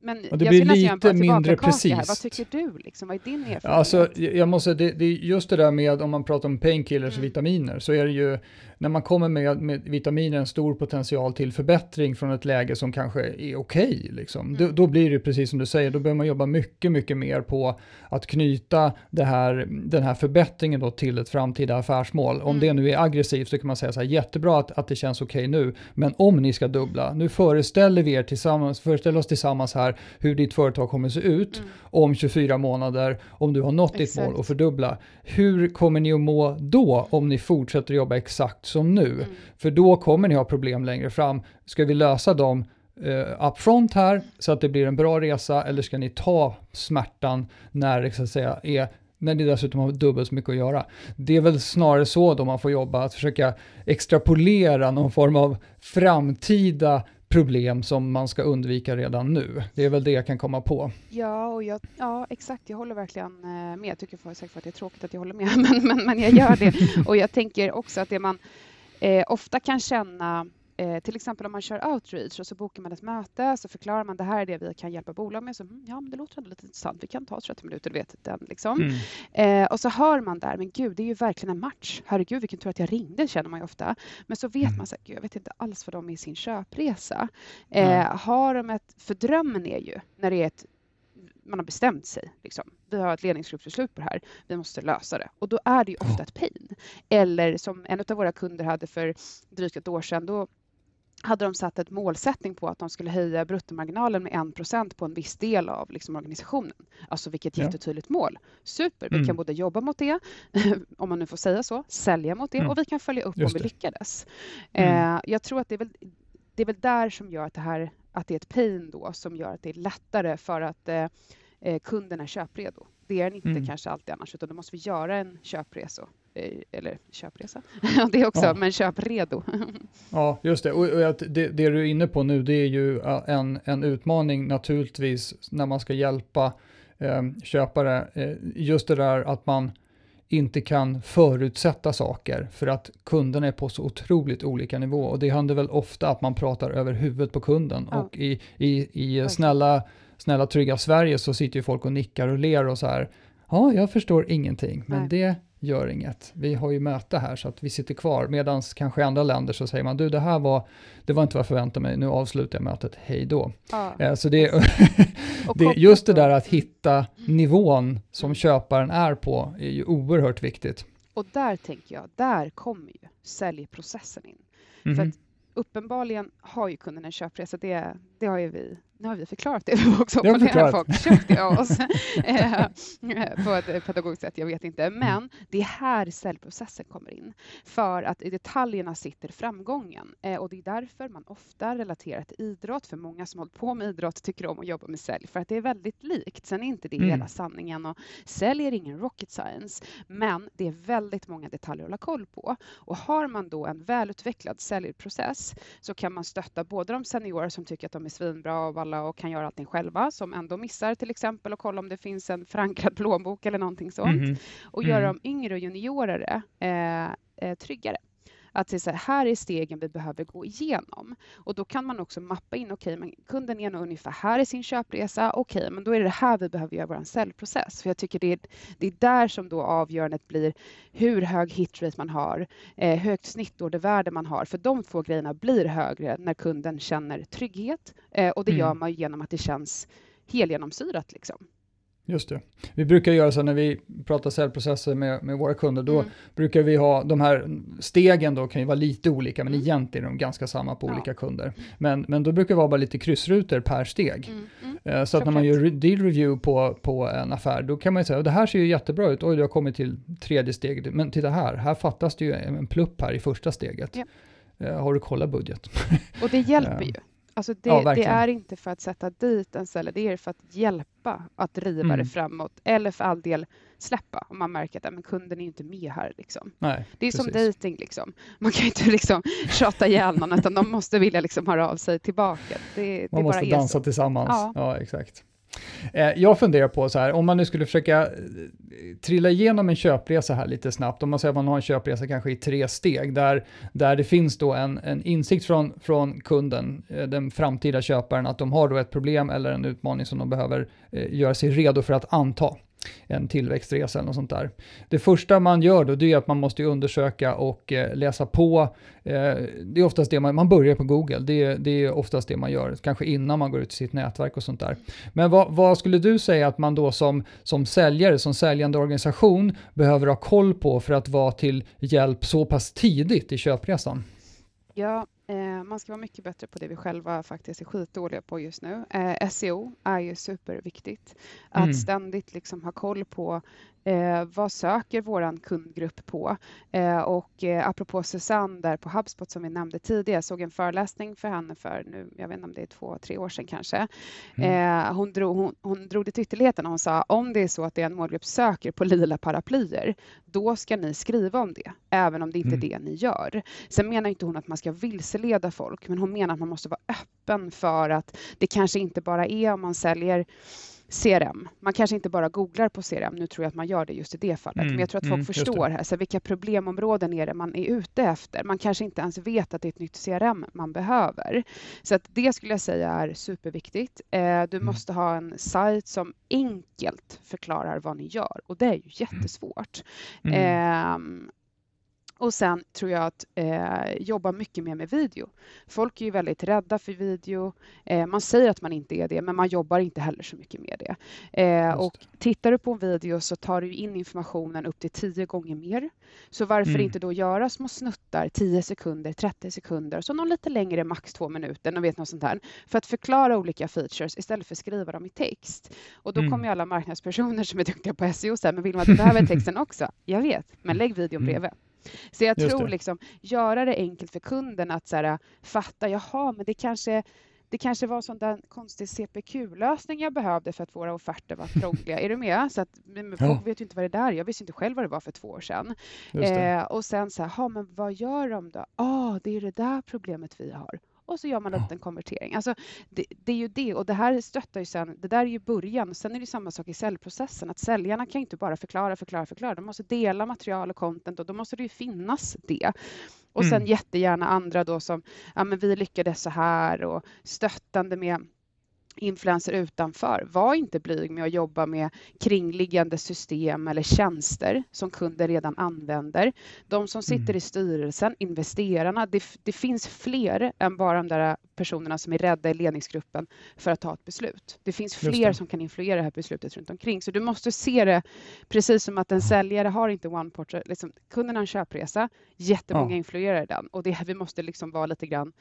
men och det jag blir lite mindre precis. Här. Vad tycker du? Liksom? Vad är din erfarenhet? Alltså, jag måste, det, det, just det där med om man pratar om painkillers mm. och vitaminer, så är det ju, när man kommer med, med vitaminer en stor potential till förbättring från ett läge som kanske är okej, okay, liksom. Mm. då, då, blir det precis som du säger, då behöver man jobba mycket, mycket mer på att knyta här, den här förbättringen då till ett framtida affärsmål. Om mm. det nu är aggressivt så kan man säga så här, jättebra att, att det känns okej okay nu, men om ni ska dubbla, nu föreställer vi er tillsammans, föreställer oss tillsammans här hur ditt företag kommer se ut mm. om 24 månader, om du har nått exakt. ditt mål och fördubbla. Hur kommer ni att må då om ni fortsätter jobba exakt som nu? Mm. För då kommer ni ha problem längre fram. Ska vi lösa dem uh, upfront här så att det blir en bra resa eller ska ni ta smärtan när det så att säga är när ni dessutom har dubbelt så mycket att göra. Det är väl snarare så då man får jobba, att försöka extrapolera någon form av framtida problem som man ska undvika redan nu. Det är väl det jag kan komma på. Ja, och jag, ja exakt. Jag håller verkligen eh, med. Jag tycker säkert att det är tråkigt att jag håller med, men, men, men jag gör det. Och jag tänker också att det man eh, ofta kan känna Eh, till exempel om man kör outreach och så bokar man ett möte så förklarar man det här är det vi kan hjälpa bolag med. Så, mm, ja, men det låter ändå lite intressant. Vi kan ta 30 minuter, vet den liksom. Mm. Eh, och så hör man där, men gud, det är ju verkligen en match. Herregud, vilken tur att jag ringde, känner man ju ofta. Men så vet mm. man så här, gud, jag vet inte alls vad de är i sin köpresa. Eh, har de ett, för drömmen är ju när det är ett man har bestämt sig. Liksom. Vi har ett ledningsgruppsbeslut på det här. Vi måste lösa det. Och då är det ju ofta ett pain. Eller som en av våra kunder hade för drygt ett år sedan. Då hade de satt ett målsättning på att de skulle höja bruttomarginalen med 1 på en viss del av liksom, organisationen. Alltså vilket ja. jättetydligt mål. Super, vi mm. kan både jobba mot det, om man nu får säga så, sälja mot det mm. och vi kan följa upp Just om vi lyckades. Mm. Eh, jag tror att det är, väl, det är väl där som gör att det här att det är ett pain då som gör att det är lättare för att eh, eh, kunden är köpredo. Det är den inte Mm. kanske alltid annars, utan då måste vi göra en köpresa. Eh, eller köpresa, det också, Ja. men köpredo. Ja, just det. Och, det, det du är inne på nu, det är ju en, en utmaning naturligtvis när man ska hjälpa eh, köpare. Just det där att man inte kan förutsätta saker för att kunderna är på så otroligt olika nivå och det händer väl ofta att man pratar över huvudet på kunden Ja. och i, i, i snälla, snälla trygga Sverige så sitter ju folk och nickar och ler och så här ja, jag förstår ingenting, men Nej. det gör inget. Vi har ju möte här så att vi sitter kvar medan kanske i andra länder så säger man du det här var, det var inte vad jag förväntade mig, nu avslutar jag mötet, hej då. Ja. Eh, Så det, det, just det där att hitta nivån som Mm. köparen är på är ju oerhört viktigt. Och där tänker jag, där kommer ju säljprocessen in. För Mhm. att uppenbarligen har ju kunden en köpresa, det, det har ju vi nu har vi förklarat det för folk som opponerar folk av oss Eh, på ett pedagogiskt sätt, jag vet inte. Mm. Men det är här säljprocessen kommer in. För att i detaljerna sitter framgången. Eh, Och det är därför man ofta relaterar till idrott, för många som hållit på med idrott tycker om att jobba med sälj, för att det är väldigt likt. Sen är inte det Mm. hela sanningen och sälj är ingen rocket science, men det är väldigt många detaljer att hålla koll på. Och har man då en välutvecklad säljprocess så kan man stötta både de seniorer som tycker att de är svinbra av alla och kan göra allting själva, som ändå missar till exempel och kolla om det finns en förankrad plånbok eller någonting sånt Mhm. och göra Mm. de yngre och juniorare eh, eh, tryggare. Att det är så här, här är stegen vi behöver gå igenom. Och då kan man också mappa in, okej, men kunden är nog ungefär här i sin köpresa, okej, men då är det här vi behöver göra vår säljprocess. För jag tycker det är, det är där som då avgörandet blir hur hög hitrate man har, eh, högt snittordervärde man har, för de två grejerna blir högre när kunden känner trygghet eh, och det Mm. gör man genom att det känns helgenomsyrat. Liksom. Just det. Vi brukar göra så när vi pratar säljprocesser med, med våra kunder, då Mm. brukar vi ha de här stegen då kan ju vara lite olika, men Mm. egentligen är de ganska samma på Ja. olika kunder. Men, men då brukar det vara bara lite kryssrutor per steg. Mm, mm. Eh, Så att när man gör deal review på, på en affär, då kan man ju säga, det här ser ju jättebra ut, oj du har kommit till tredje steget, men titta här, här fattas det ju en plupp här i första steget. Ja. Eh, Har du kollat budget? Och det hjälper Eh, ju. Alltså det, ja, det är inte för att sätta dit en säljare, det är för att hjälpa att driva Mm. det framåt. Eller för all del släppa om man märker att "Ja, men kunden är inte med här. Liksom. Nej, Det är som precis. dating liksom. Man kan inte liksom tjata ihjäl någon utan de måste vilja liksom höra av sig tillbaka. Det, det Man bara måste dansa så. tillsammans. Ja. Ja, exakt. Eh, jag funderar på så här, om man nu skulle försöka eh, trilla igenom en köpresa här lite snabbt, om man säger att man har en köpresa kanske i tre steg, där, där det finns då en, en insikt från, från kunden, eh, den framtida köparen, att de har då ett problem eller en utmaning som de behöver göra sig redo för att anta en tillväxtresa eller något sånt där. Det första man gör då, det är att man måste undersöka och eh, läsa på. Eh, det är oftast det man, man börjar på Google, det är, det är oftast det man gör, kanske innan man går ut i sitt nätverk och sånt där. Men vad, vad skulle du säga att man då som, som säljare, som säljande organisation behöver ha koll på för att vara till hjälp så pass tidigt i köpresan? Ja, man ska vara mycket bättre på det vi själva faktiskt är skitdåliga på just nu. Eh, SEO är ju superviktigt. Att Mm. ständigt liksom ha koll på eh, vad söker våran kundgrupp på? Eh, och eh, apropå Susanne där på HubSpot som vi nämnde tidigare, jag såg en föreläsning för henne för nu, jag vet inte om det är två, tre år sedan kanske. Mm. Eh, hon, drog, hon, hon drog det till ytterligheten och hon sa om det är så att det är en målgrupp söker på lila paraplyer, då ska ni skriva om det, även om det inte är Mm. det ni gör. Sen menar inte hon att man ska vilseleda folk, men hon menar att man måste vara öppen för att det kanske inte bara är om man säljer CRM. Man kanske inte bara googlar på CRM, nu tror jag att man gör det just i det fallet, Mm, men jag tror att folk mm, förstår här, så vilka problemområden är det man är ute efter? Man kanske inte ens vet att det är ett nytt CRM man behöver. Så att det skulle jag säga är superviktigt. Eh, du Mm. måste ha en sajt som enkelt förklarar vad ni gör och det är ju jättesvårt. Mm. Och sen tror jag att eh, jobba mycket mer med video. Folk är ju väldigt rädda för video. Eh, man säger att man inte är det, men man jobbar inte heller så mycket med det. Eh, och tittar du på en video så tar du in informationen upp till tio gånger mer. Så varför Mm. inte då göra små snuttar, 10 sekunder, 30 sekunder, så någon lite längre, max två minuter, och vet något sånt här, för att förklara olika features istället för att skriva dem i text. Och då Mm. kommer ju alla marknadspersoner som är duktiga på SEO säga, men Vilma, du behöver texten också. Jag vet, men lägg videon Mm. Så jag Just tror det. liksom, göra det enkelt för kunden att så här, fatta, jaha, men det kanske det kanske var sån där konstig CPQ-lösning jag behövde för att våra offerter var krångliga. är du med? Så att, men folk ja. vet ju inte vad det där är. Jag visste inte själv vad det var för två år sedan. Eh, och sen så här, men vad gör de då? ah, det är det där problemet vi har och så gör man en liten konvertering. Alltså, det, det, är ju det och det här stöttar ju sen, det där är ju början. Sen är det samma sak i säljprocessen, att säljarna kan inte bara förklara, förklara, förklara. De måste dela material och content och då måste det ju finnas det. Och sen mm. jättegärna andra då som, ja men vi lyckades så här och stöttande med influenser utanför. Var inte blyg med att jobba med kringliggande system eller tjänster som kunder redan använder. De som sitter mm. i styrelsen, investerarna, det, det, finns fler än bara de där personerna som är rädda i ledningsgruppen för att ta ett beslut. Det finns fler det. som kan influera det här beslutet runt omkring. Så du måste se det precis som att en säljare har inte one port. Liksom, kunden har en köpresa, jättemånga ja. influerar den och det, vi måste liksom vara lite grann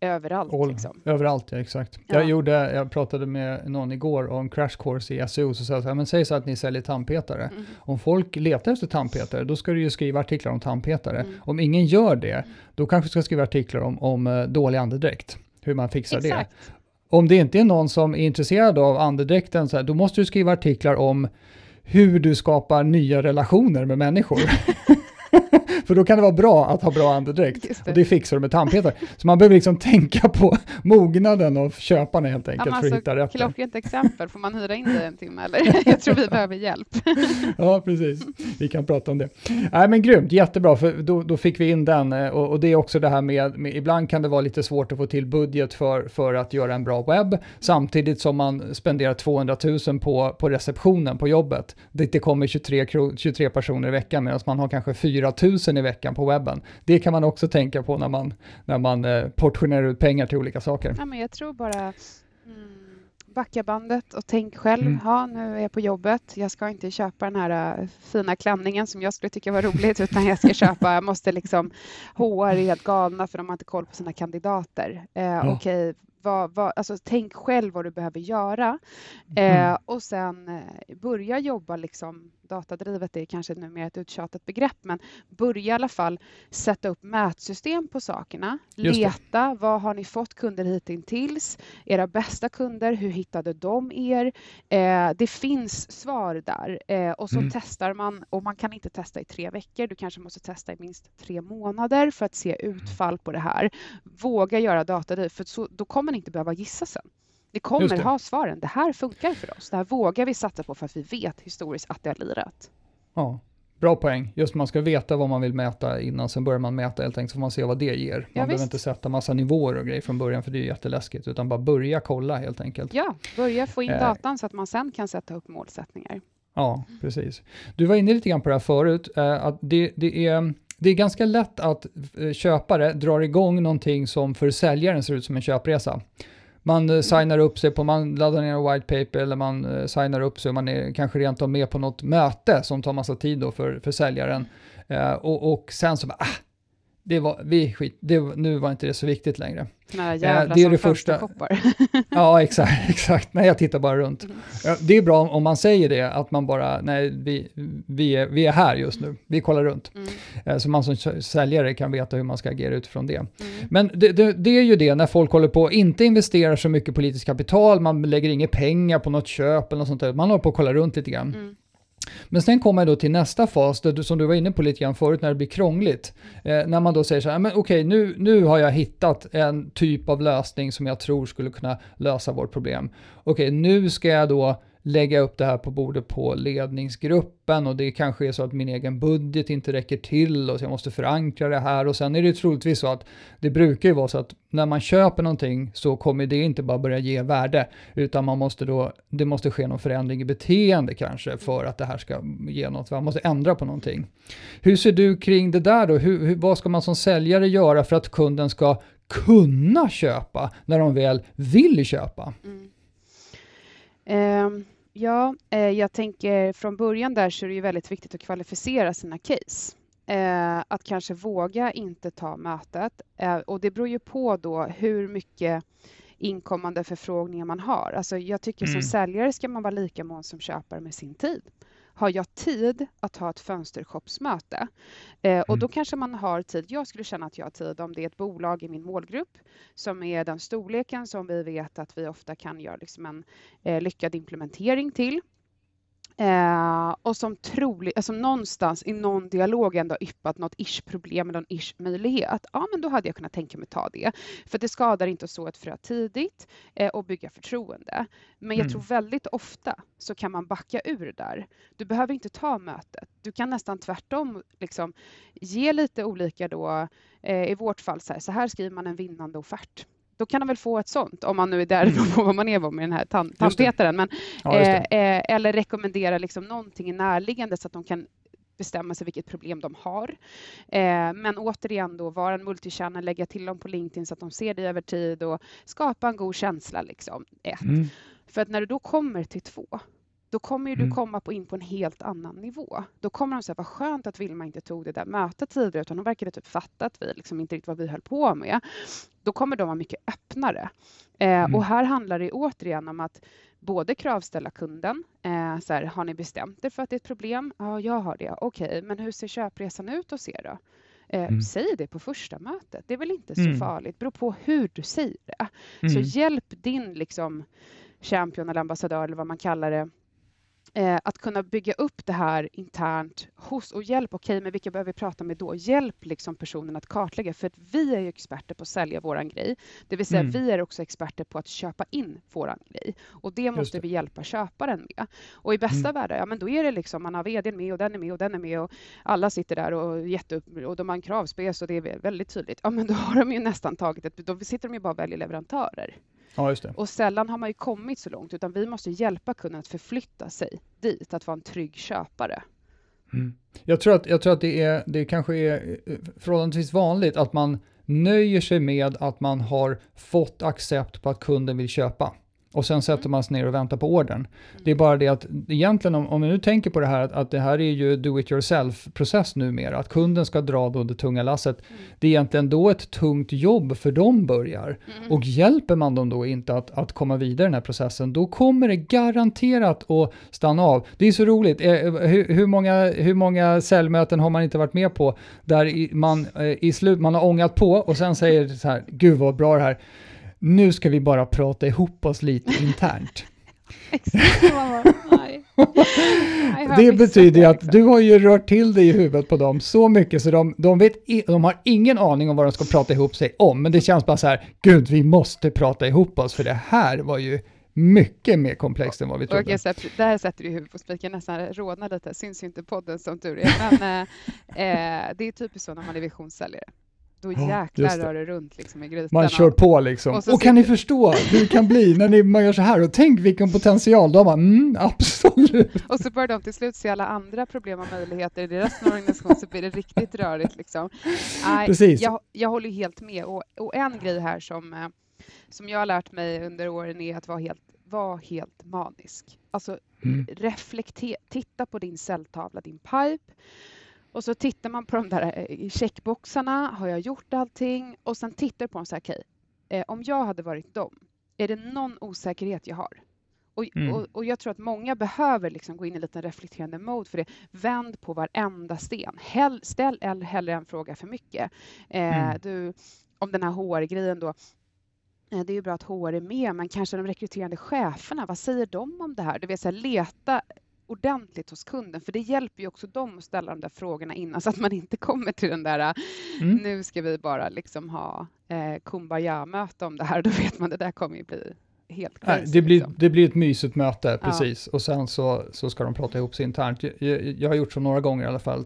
överallt. All, liksom. Överallt, ja exakt. Ja. Jag, gjorde, jag pratade med någon igår om crash course i SEO, så sa jag men säg så att ni säljer tandpetare. Mm. Om folk letar efter tandpetare, då ska du ju skriva artiklar om tandpetare. Mm. Om ingen gör det, då kanske du ska skriva artiklar om, om uh, dålig andedräkt, hur man fixar exakt. det. Om det inte är någon som är intresserad av andedräkten, så här, då måste du skriva artiklar om hur du skapar nya relationer med människor. För då kan det vara bra att ha bra andedräkt. Det. Och det fixar du med tandpetare. Så man behöver liksom tänka på mognaden av köparna helt enkelt ja, för att alltså, hitta rätt. Klockrent exempel, får man hyra in dig en timme eller? Jag tror vi behöver hjälp. ja, precis. Vi kan prata om det. Nej, men grymt, jättebra, för då, då fick vi in den. Eh, och, och, det är också det här med, med, ibland kan det vara lite svårt att få till budget för, för att göra en bra webb, samtidigt som man spenderar 200 000 på, på receptionen på jobbet. Det, det kommer 23, 23 personer i veckan, medan man har kanske 4 000 i veckan på webben. Det kan man också tänka på när man, när man eh, portionerar ut pengar till olika saker. Ja, men jag tror bara mm, backa bandet och tänk själv, mm. ja nu är jag på jobbet, jag ska inte köpa den här uh, fina klänningen som jag skulle tycka var roligt, utan jag ska köpa, jag måste liksom, HR är helt galna för de har inte koll på sina kandidater. Eh, ja. Okej, okay, vad, vad, alltså, tänk själv vad du behöver göra mm. eh, och sen eh, börja jobba liksom datadrivet är kanske nu mer ett uttjatat begrepp, men börja i alla fall sätta upp mätsystem på sakerna. Leta, vad har ni fått kunder hittills? Era bästa kunder, hur hittade de er? Eh, det finns svar där eh, och så mm. testar man och man kan inte testa i tre veckor. Du kanske måste testa i minst tre månader för att se utfall på det här. Våga göra datadriv, för så, då kommer man inte behöva gissa sen. Vi kommer ha svaren. Det här funkar för oss. Det här vågar vi satsa på för att vi vet historiskt att det har lirat. Ja, bra poäng. Just man ska veta vad man vill mäta innan, sen börjar man mäta helt enkelt så får man se vad det ger. Man ja, behöver inte sätta massa nivåer och grejer från början för det är jätteläskigt, utan bara börja kolla helt enkelt. Ja, börja få in eh. datan så att man sen kan sätta upp målsättningar. Ja, precis. Du var inne lite grann på det här förut, eh, att det, det är det är ganska lätt att eh, köpare drar igång någonting som för säljaren ser ut som en köpresa. Man eh, signar upp sig på, man laddar ner en white paper eller man eh, signar upp sig och man är kanske rent av med på något möte som tar massa tid då för, för säljaren. Eh, och, och sen så bara, ah, det var, vi skit, det, nu var inte det så viktigt längre. Några eh, jävla det är det första. ja, exakt, exakt. Nej, jag tittar bara runt. Mm. Det är bra om man säger det, att man bara, nej, vi, vi, är, vi är här just nu, vi kollar runt. Mm. Eh, så man som säljare kan veta hur man ska agera utifrån det. Mm. Men det, det, det, är ju det när folk håller på, inte investerar så mycket politiskt kapital, man lägger inga pengar på något köp eller något sånt där, man håller på att kolla runt lite grann. Men sen kommer jag då till nästa fas, där du, som du var inne på lite grann förut, när det blir krångligt. Eh, när man då säger så här, men okej, nu, nu har jag hittat en typ av lösning som jag tror skulle kunna lösa vårt problem. Okej, nu ska jag då lägga upp det här på bordet på ledningsgruppen och det kanske är så att min egen budget inte räcker till och så jag måste förankra det här och sen är det troligtvis så att det brukar ju vara så att när man köper någonting så kommer det inte bara börja ge värde utan man måste då, det måste ske någon förändring i beteende kanske för att det här ska ge något, man måste ändra på någonting. Hur ser du kring det där då? Hur, hur, vad ska man som säljare göra för att kunden ska kunna köpa när de väl vill köpa? Mm. Um Ja, eh, jag tänker från början där så är det ju väldigt viktigt att kvalificera sina case. Eh, att kanske våga inte ta mötet. Eh, och det beror ju på då hur mycket inkommande förfrågningar man har. Alltså jag tycker mm. som säljare ska man vara lika mån som köpare med sin tid. Har jag tid att ha ett fönstershopsmöte? Eh, och då mm. kanske man har tid. Jag skulle känna att jag har tid om det är ett bolag i min målgrupp som är den storleken som vi vet att vi ofta kan göra liksom en eh, lyckad implementering till. Eh, och som troligt, alltså någonstans i någon dialog ändå yppat något ish-problem eller någon ish-möjlighet. Ja, men då hade jag kunnat tänka mig ta det. För det skadar inte att så ett frö tidigt eh, och bygga förtroende. Men jag mm. tror väldigt ofta så kan man backa ur där. Du behöver inte ta mötet. Du kan nästan tvärtom liksom, ge lite olika då, eh, i vårt fall så här, så här skriver man en vinnande offert då kan de väl få ett sånt, om man nu är där mm. på vad man är med den här tand, tandpetaren. Men, ja, eh, eh, eller rekommendera liksom någonting närliggande så att de kan bestämma sig vilket problem de har. Eh, men återigen då, vara en multichannel, lägga till dem på LinkedIn så att de ser det över tid och skapa en god känsla. Liksom. Ett. Mm. För att när du då kommer till två, då kommer ju du mm. komma på in på en helt annan nivå. Då kommer de säga, vad skönt att Vilma inte tog det där mötet tidigare, utan de verkade typ fatta att vi liksom inte riktigt vad vi höll på med. Då kommer de vara mycket öppnare. Eh, mm. Och här handlar det återigen om att både kravställa kunden. Eh, så här, har ni bestämt er för att det är ett problem? Ja, jag har det. Okej, okay, men hur ser köpresan ut hos er då? Eh, mm. Säg det på första mötet. Det är väl inte så mm. farligt. Beror på hur du säger det. Så mm. hjälp din liksom, champion eller ambassadör eller vad man kallar det Eh, att kunna bygga upp det här internt hos och hjälp, okej, okay, men vilka behöver vi prata med då? Hjälp liksom personen att kartlägga, för att vi är ju experter på att sälja våran grej. Det vill säga, mm. vi är också experter på att köpa in våran grej och det måste det. vi hjälpa köparen med. Och i bästa mm. världar, ja, men då är det liksom man har vdn med och den är med och den är med och alla sitter där och jätte och de har en kravspec och det är väldigt tydligt. Ja, men då har de ju nästan tagit ett, då sitter de ju bara och väljer leverantörer. Ja. Och sällan har man ju kommit så långt, utan vi måste hjälpa kunden att förflytta sig dit, att vara en trygg köpare. Mm. Jag, tror att, jag tror att det, är, det kanske är eh, förhållandevis vanligt att man nöjer sig med att man har fått accept på att kunden vill köpa och sen sätter man sig ner och väntar på ordern. Det är bara det att egentligen om, om vi nu tänker på det här att, det här är ju do it yourself process numera, att kunden ska dra då det tunga lasset. Mm. Det är egentligen då ett tungt jobb för dem börjar. Mm. Och hjälper man dem då inte att, att komma vidare i den här processen, då kommer det garanterat att stanna av. Det är så roligt, eh, hur, hur, många, hur många säljmöten har man inte varit med på där man eh, i slut, man har ångat på och sen säger så här, gud vad bra det här nu ska vi bara prata ihop oss lite internt. det betyder ju att du har ju rört till dig i huvudet på dem så mycket så de, de, vet, de har ingen aning om vad de ska prata ihop sig om. Men det känns bara så här, gud vi måste prata ihop oss för det här var ju mycket mer komplext än vad vi trodde. Så det här sätter du huvudet på spiken, nästan rodnar lite, syns ju inte podden som tur är. Men eh, eh, det är typiskt så när man är visionssäljare. Då jäklar rör det runt liksom i grytan. Man kör på liksom. Och, och kan ni förstå hur det kan bli när ni, man gör så här? Och tänk vilken potential. Då man, mm, absolut. Och så börjar de till slut se alla andra problem och möjligheter i deras organisation så blir det riktigt rörigt. Liksom. Nej, Precis. Jag, jag håller helt med. Och, och, en grej här som, eh, som jag har lärt mig under åren är att vara helt, vara helt manisk. Alltså mm. reflektera, titta på din celltavla, din pipe och så tittar man på de där eh, checkboxarna. Har jag gjort allting? Och sen tittar på dem så här, okej, okay, eh, om jag hade varit dem, är det någon osäkerhet jag har? Och, mm. och, och, jag tror att många behöver liksom gå in i en liten reflekterande mode för det. Vänd på varenda sten. Hell, ställ hellre en fråga för mycket. Eh, mm. du, om den här HR-grejen då. Eh, det är ju bra att HR är med, men kanske de rekryterande cheferna, vad säger de om det här? Du vet, så här, leta ordentligt hos kunden, för det hjälper ju också dem att ställa de där frågorna innan så att man inte kommer till den där mm. nu ska vi bara liksom ha eh, kumbaya-möte om det här, då vet man det där kommer ju bli helt crazy, Nej, det, blir, liksom. det blir ett mysigt möte, precis. Ja. Och sen så, så ska de prata ihop sig internt. Jag, jag, har gjort så några gånger i alla fall.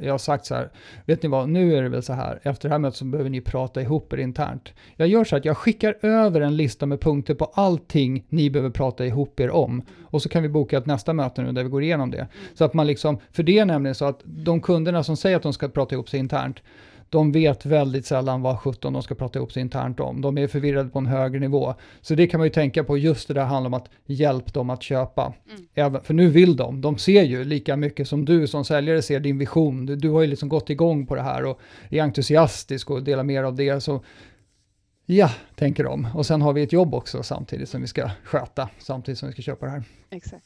Jag har sagt så här, vet ni vad, nu är det väl så här, efter det här mötet så behöver ni prata ihop er internt. Jag gör så att jag skickar över en lista med punkter på allting ni behöver prata ihop er om. Och så kan vi boka ett nästa möte nu där vi går igenom det. Så att man liksom, för det är nämligen så att de kunderna som säger att de ska prata ihop sig internt, de vet väldigt sällan vad 17 de ska prata ihop sig internt om. De är förvirrade på en högre nivå. Så det kan man ju tänka på, just det där handlar om att hjälpa dem att köpa. Mm. Även, för nu vill de, de ser ju lika mycket som du som säljare ser din vision. Du, du har ju liksom gått igång på det här och är entusiastisk och delar mer av det. Så ja, tänker de. Och sen har vi ett jobb också samtidigt som vi ska sköta, samtidigt som vi ska köpa det här. Exakt.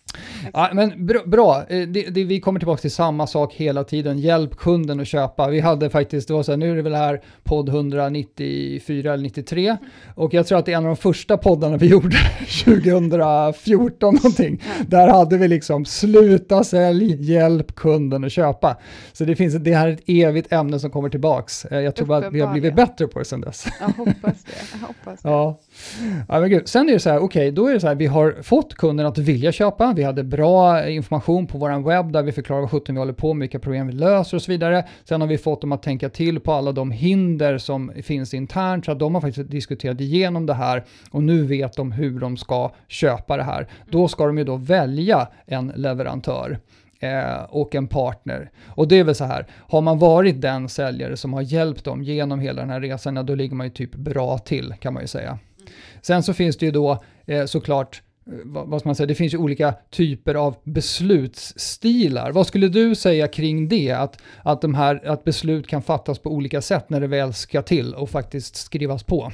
Ja, men bra, bra. Eh, Det, det, vi kommer tillbaka till samma sak hela tiden. Hjälp kunden att köpa. Vi hade faktiskt, det var så här, nu är det väl här podd 194 eller 93 och jag tror att det är en av de första poddarna vi gjorde 2014 någonting. Ja. Där hade vi liksom sluta sälj, hjälp kunden att köpa. Så det finns, det här är ett evigt ämne som kommer tillbaks. Eh, Jag tror bara att vi har blivit bättre på det sedan dess. Jag hoppas det. Jag hoppas det. Ja ja, men gud. Sen är det så här, okej, då är det så här, vi har fått kunden att vilja köpa, vi hade bra information på vår webb där vi förklarar vad sjutton vi håller på med, vilka problem vi löser och så vidare. Sen har vi fått dem att tänka till på alla de hinder som finns internt, så att de har faktiskt diskuterat igenom det här och nu vet de hur de ska köpa det här. Då ska de ju då välja en leverantör eh, och en partner. Och det är väl så här, har man varit den säljare som har hjälpt dem genom hela den här resan, då ligger man ju typ bra till kan man ju säga. Sen så finns det ju då eh, såklart eh, vad, vad ska man säga, det finns ju olika typer av beslutsstilar. Vad skulle du säga kring det? Att, att, de här, att beslut kan fattas på olika sätt när det väl ska till och faktiskt skrivas på.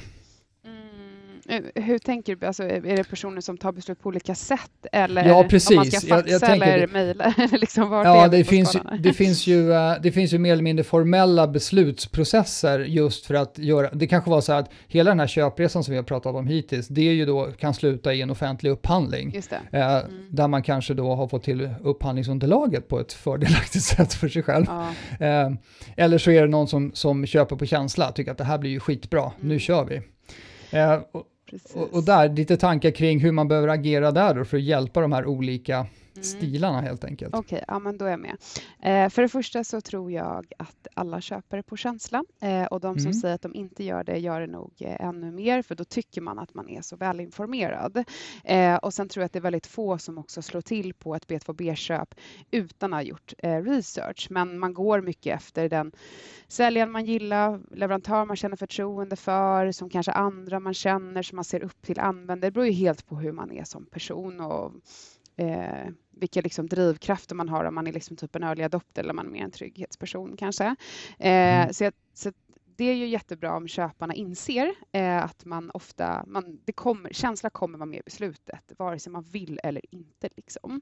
Eh, hur tänker du? Alltså, är det personer som tar beslut på olika sätt? Eller Ja, om man precis. ska faxa jag tänker eller det. mejla? liksom, Ja, det på finns, ju, det, finns ju, eh, det finns ju mer eller mindre formella beslutsprocesser just för att göra, det kanske var så att hela den här köpresan som vi har pratat om hittills, det är ju då kan sluta i en offentlig upphandling. Det. Eh, Mm. Där man kanske då har fått till upphandlingsunderlaget på ett fördelaktigt sätt för sig själv. Ja. Eller så är det någon som, som köper på känsla, tycker att det här blir ju skitbra, nu Mm. kör vi. Eh, och, Precis och, och där, lite tankar kring hur man behöver agera där då för att hjälpa de här olika Mm. stilarna helt enkelt. Okej, ja men då är jag med. Eh, för det första så tror jag att alla köper på känsla eh, och de som Mm. säger att de inte gör det gör det nog eh, ännu mer för då tycker man att man är så välinformerad. Eh, och sen tror jag att det är väldigt få som också slår till på ett B2B-köp utan att ha gjort eh, research. Men man går mycket efter den säljaren man gillar, leverantör man känner förtroende för, som kanske andra man känner, som man ser upp till använder. Det beror ju helt på hur man är som person och eh, vilka liksom drivkrafter man har, om man är liksom typ en early adopter eller man är mer en trygghetsperson kanske. Eh, Mm. så, jag, så det är ju jättebra om köparna inser eh, att man ofta, man, det kommer, känsla kommer vara med i beslutet, vare sig man vill eller inte. Liksom.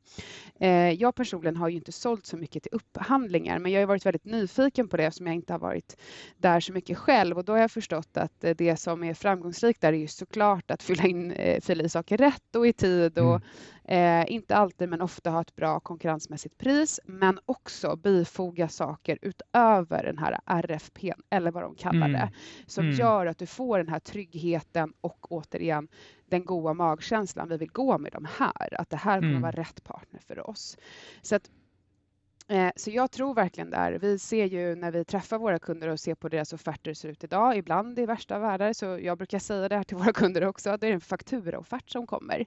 Eh, jag personligen har ju inte sålt så mycket till upphandlingar, men jag har varit väldigt nyfiken på det eftersom jag inte har varit där så mycket själv och då har jag förstått att eh, det som är framgångsrikt där är ju såklart att fylla in, eh, fylla i saker rätt och i tid och Eh, inte alltid, men ofta ha ett bra konkurrensmässigt pris, men också bifoga saker utöver den här RFP eller vad de kallar Mm. det, som Mm. gör att du får den här tryggheten och återigen den goda magkänslan. Vi vill gå med de här, att det här kommer Mm. vara rätt partner för oss. Så att Så jag tror verkligen där. Vi ser ju när vi träffar våra kunder och ser på deras offerter ser ut idag, ibland i värsta världar, så jag brukar säga det här till våra kunder också, det är en fakturaoffert som kommer.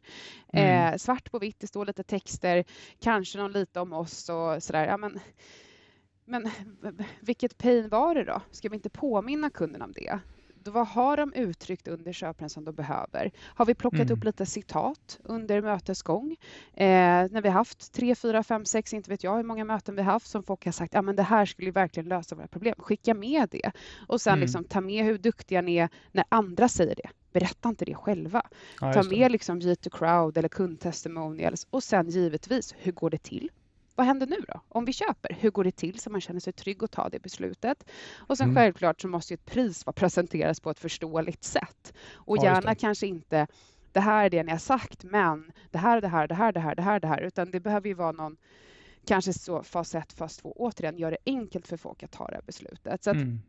Mm. Eh, svart på vitt, det står lite texter, kanske någon lite om oss och sådär. Ja, men, men vilket pain var det då? Ska vi inte påminna kunden om det? Vad har de uttryckt under köpen som de behöver? Har vi plockat Mm. upp lite citat under mötets gång? Eh, när vi haft tre, fyra, fem, sex, inte vet jag hur många möten vi har haft som folk har sagt, ja men det här skulle ju verkligen lösa våra problem. Skicka med det. Och sen Mm. liksom ta med hur duktiga ni är när andra säger det. Berätta inte det själva. Ja, Ta med liksom G2 Crowd eller kundtestimonials och sen givetvis, hur går det till? Vad händer nu då? Om vi köper, hur går det till så man känner sig trygg att ta det beslutet? Och sen Mm. självklart så måste ju ett pris vara presenteras på ett förståeligt sätt. Och Ja, gärna kanske inte det här är det ni har sagt, men det här, det här, det här, det här, det här, det här, utan det behöver ju vara någon kanske så fas 1, fas 2, återigen gör det enkelt för folk att ta det här beslutet. Så Mm.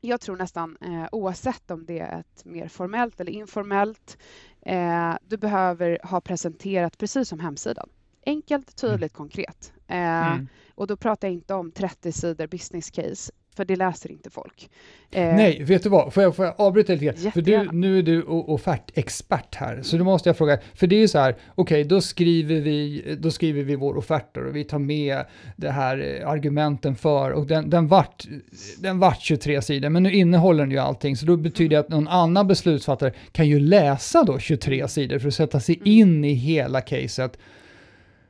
jag tror nästan eh, oavsett om det är ett mer formellt eller informellt, eh, du behöver ha presenterat precis som hemsidan. Enkelt, tydligt, konkret. Eh, Mm. Och då pratar jag inte om 30 sidor business case, för det läser inte folk. Eh, Nej, vet du vad? Får jag, får jag avbryta lite grann? För du, nu är du offertexpert här, så då måste jag fråga, för det är ju så här, okej, då, skriver vi, då skriver vi vår offerter och vi tar med det här eh, argumenten för och den, den, vart, den vart 23 sidor, men nu innehåller den ju allting, så då betyder det att någon annan beslutsfattare kan ju läsa då 23 sidor för att sätta sig Mm. in i hela caset,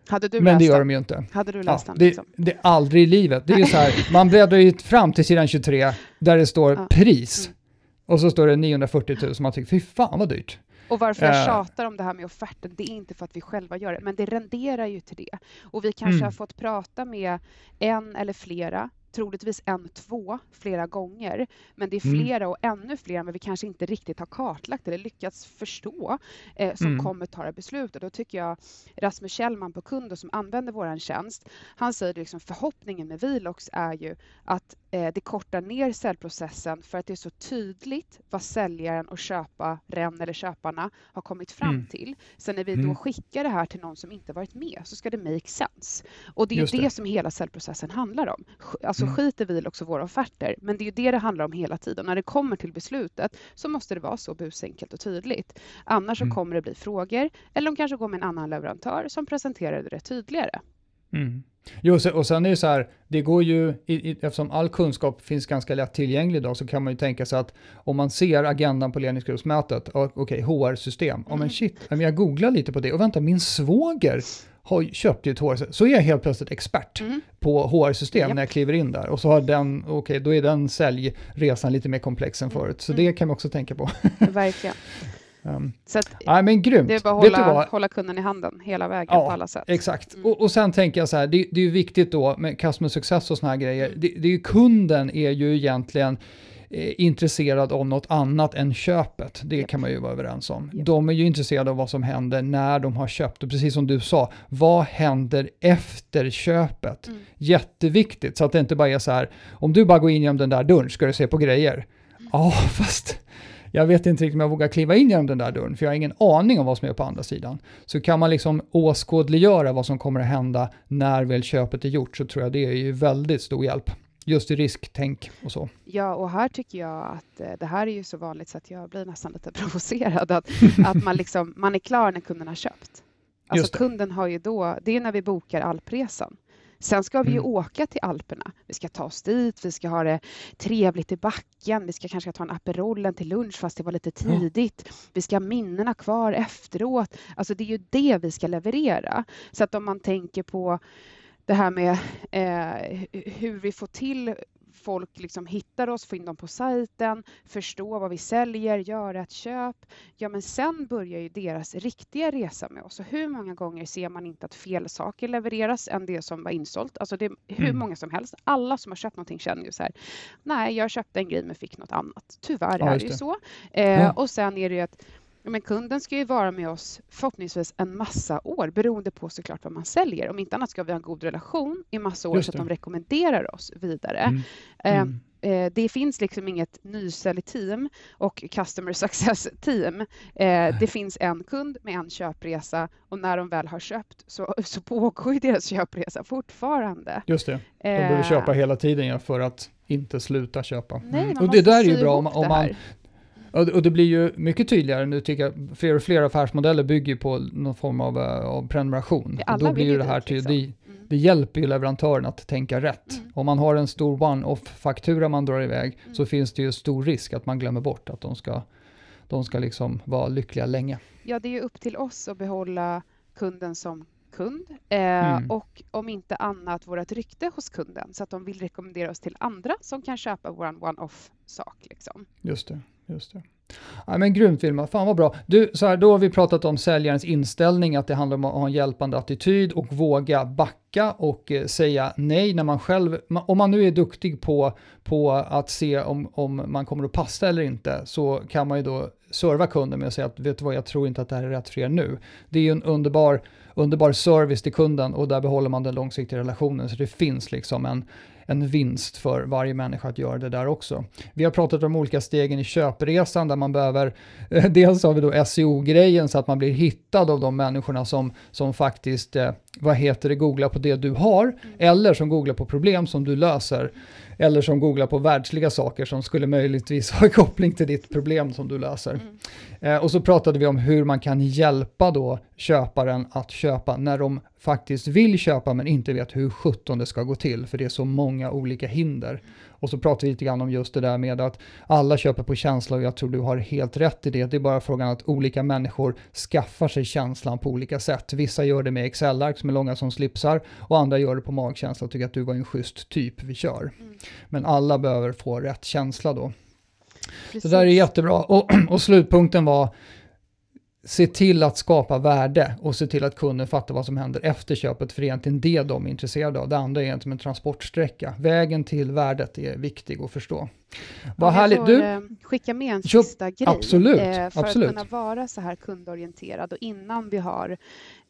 hade du men det gör den? de ju inte. Hade du Ja, läst den? det, Liksom? det är aldrig i livet. Det är så här, man bläddrar ju fram till sidan 23 där det står Ja. pris Mm. och så står det 940 000 man tycker fy fan vad dyrt. Och varför jag tjatar om det här med offerten, det är inte för att vi själva gör det, men det renderar ju till det. Och vi kanske mm. har fått prata med en eller flera troligtvis en, två flera gånger. Men det är mm. flera mm. och ännu fler än vi kanske inte riktigt har kartlagt eller lyckats förstå eh, som mm. kommer ta det beslutet. Då tycker jag Rasmus Kjellman på Kundo som använder vår tjänst, han säger liksom förhoppningen med Vilox är ju att det kortar ner säljprocessen för att det är så tydligt vad säljaren och köparen eller köparna har kommit fram mm. till. Sen när vi då mm. skickar det här till någon som inte varit med så ska det make sense. Och det är det. det. som hela säljprocessen handlar om. Alltså mm. skiter vi också våra offerter. Men det är ju det det handlar om hela tiden. När det kommer till beslutet så måste det vara så busenkelt och tydligt. Annars mm. så kommer det bli frågor eller de kanske går med en annan leverantör som presenterar det tydligare. Mm. Jo, och sen är det så här, det går ju, eftersom all kunskap finns ganska lätt tillgänglig idag, så kan man ju tänka sig att om man ser agendan på ledningsgruppsmötet, okej, okay, HR-system, mm. oh, men shit, jag googlar lite på det, och vänta, min svåger har köpt ett HR, så är jag helt plötsligt expert mm. på HR-system yep. när jag kliver in där. Och så har den, okej, okay, då är den säljresan lite mer komplex än mm. förut. Så mm. det kan man också tänka på. Verkligen. Um, så att, ja, men grymt. Det är bara att hålla, hålla kunden i handen hela vägen ja, på alla sätt. Exakt. Mm. Och, och sen tänker jag så här, det, det är ju viktigt då med customer success och såna här grejer. Mm. Det, det är ju kunden är ju egentligen eh, intresserad av något annat än köpet. Det yep. kan man ju vara överens om. Yep. De är ju intresserade av vad som händer när de har köpt. Och precis som du sa, vad händer efter köpet? Mm. Jätteviktigt, så att det inte bara är så här, om du bara går in genom den där dörren ska du se på grejer. Mm. Ja, mm. oh, fast jag vet inte riktigt om jag vågar kliva in genom den där dörren, för jag har ingen aning om vad som är på andra sidan. Så kan man liksom åskådliggöra vad som kommer att hända när väl köpet är gjort, så tror jag det är ju väldigt stor hjälp. Just i risktänk och så. Ja, och här tycker jag att eh, det här är ju så vanligt så att jag blir nästan lite provocerad. Att, att man, liksom, man är klar när kunden har köpt. Alltså kunden har ju då, det är när vi bokar alpresan. Sen ska vi ju mm. åka till Alperna. Vi ska ta oss dit, vi ska ha det trevligt i backen, vi ska kanske ta en Aperol till lunch fast det var lite tidigt. Ja. Vi ska ha minnena kvar efteråt. Alltså det är ju det vi ska leverera. Så att om man tänker på det här med eh, hur vi får till folk liksom hittar oss, får in dem på sajten, förstår vad vi säljer, göra ett köp. Ja, men sen börjar ju deras riktiga resa med oss. Och hur många gånger ser man inte att fel saker levereras än det som var insålt? Alltså det är hur mm. många som helst. Alla som har köpt någonting känner ju så här. Nej, jag köpte en grej men fick något annat. Tyvärr ja, är det ju så. Eh, ja. Och sen är det ju att men kunden ska ju vara med oss förhoppningsvis en massa år beroende på såklart vad man säljer. Om inte annat ska vi ha en god relation i massa år så att de rekommenderar oss vidare. Mm. Eh, mm. Eh, det finns liksom inget nysäljteam och customer success team. Eh, det finns en kund med en köpresa och när de väl har köpt så, så pågår deras köpresa fortfarande. Just det, de behöver köpa hela tiden för att inte sluta köpa. Nej, mm. och det där är ju bra om, om man och det blir ju mycket tydligare nu tycker jag, fler och fler affärsmodeller bygger på någon form av, eh, av prenumeration. Ja, då blir ju det här till, liksom. det, mm. det hjälper ju leverantören att tänka rätt. Mm. Om man har en stor one-off-faktura man drar iväg mm. så finns det ju stor risk att man glömmer bort att de ska, de ska liksom vara lyckliga länge. Ja, det är ju upp till oss att behålla kunden som kund eh, mm. och om inte annat vårt rykte hos kunden så att de vill rekommendera oss till andra som kan köpa vår one-off-sak. Liksom. Just det. Just det. Ja, men grymt Vilma, fan vad bra. Du, så här, då har vi pratat om säljarens inställning, att det handlar om att ha en hjälpande attityd och våga backa och eh, säga nej när man själv, om man nu är duktig på, på att se om, om man kommer att passa eller inte, så kan man ju då serva kunden med att säga att vet du vad, jag tror inte att det här är rätt för er nu. Det är ju en underbar, underbar service till kunden och där behåller man den långsiktiga relationen, så det finns liksom en, en vinst för varje människa att göra det där också. Vi har pratat om olika stegen i köpresan där man behöver, dels har vi då SEO-grejen så att man blir hittad av de människorna som, som faktiskt, eh, vad heter det, googlar på det du har, mm. eller som googlar på problem som du löser eller som googlar på världsliga saker som skulle möjligtvis ha koppling till ditt problem som du löser. Mm. Eh, och så pratade vi om hur man kan hjälpa då köparen att köpa när de faktiskt vill köpa men inte vet hur sjutton det ska gå till för det är så många olika hinder. Och så pratar vi lite grann om just det där med att alla köper på känsla och jag tror du har helt rätt i det. Det är bara frågan att olika människor skaffar sig känslan på olika sätt. Vissa gör det med Excel-ark som är långa som slipsar och andra gör det på magkänsla och tycker att du var en schysst typ, vi kör. Mm. Men alla behöver få rätt känsla då. Precis. Så där är jättebra. Och, och slutpunkten var se till att skapa värde och se till att kunden fattar vad som händer efter köpet, för det är egentligen det de är intresserade av. Det andra är egentligen en transportsträcka. Vägen till värdet är viktig att förstå. Vad härligt. Du, eh, skicka med en sista grej. Absolut. Eh, för absolut. att kunna vara så här kundorienterad och innan vi har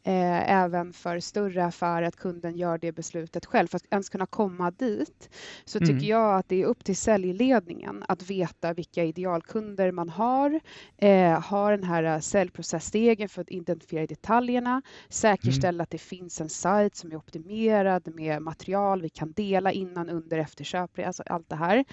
eh, även för större affärer att kunden gör det beslutet själv. För att ens kunna komma dit så mm. tycker jag att det är upp till säljledningen att veta vilka idealkunder man har, eh, ha den här säljprocessstegen för att identifiera detaljerna, säkerställa mm. att det finns en sajt som är optimerad med material vi kan dela innan, under, efterköp, alltså allt det här.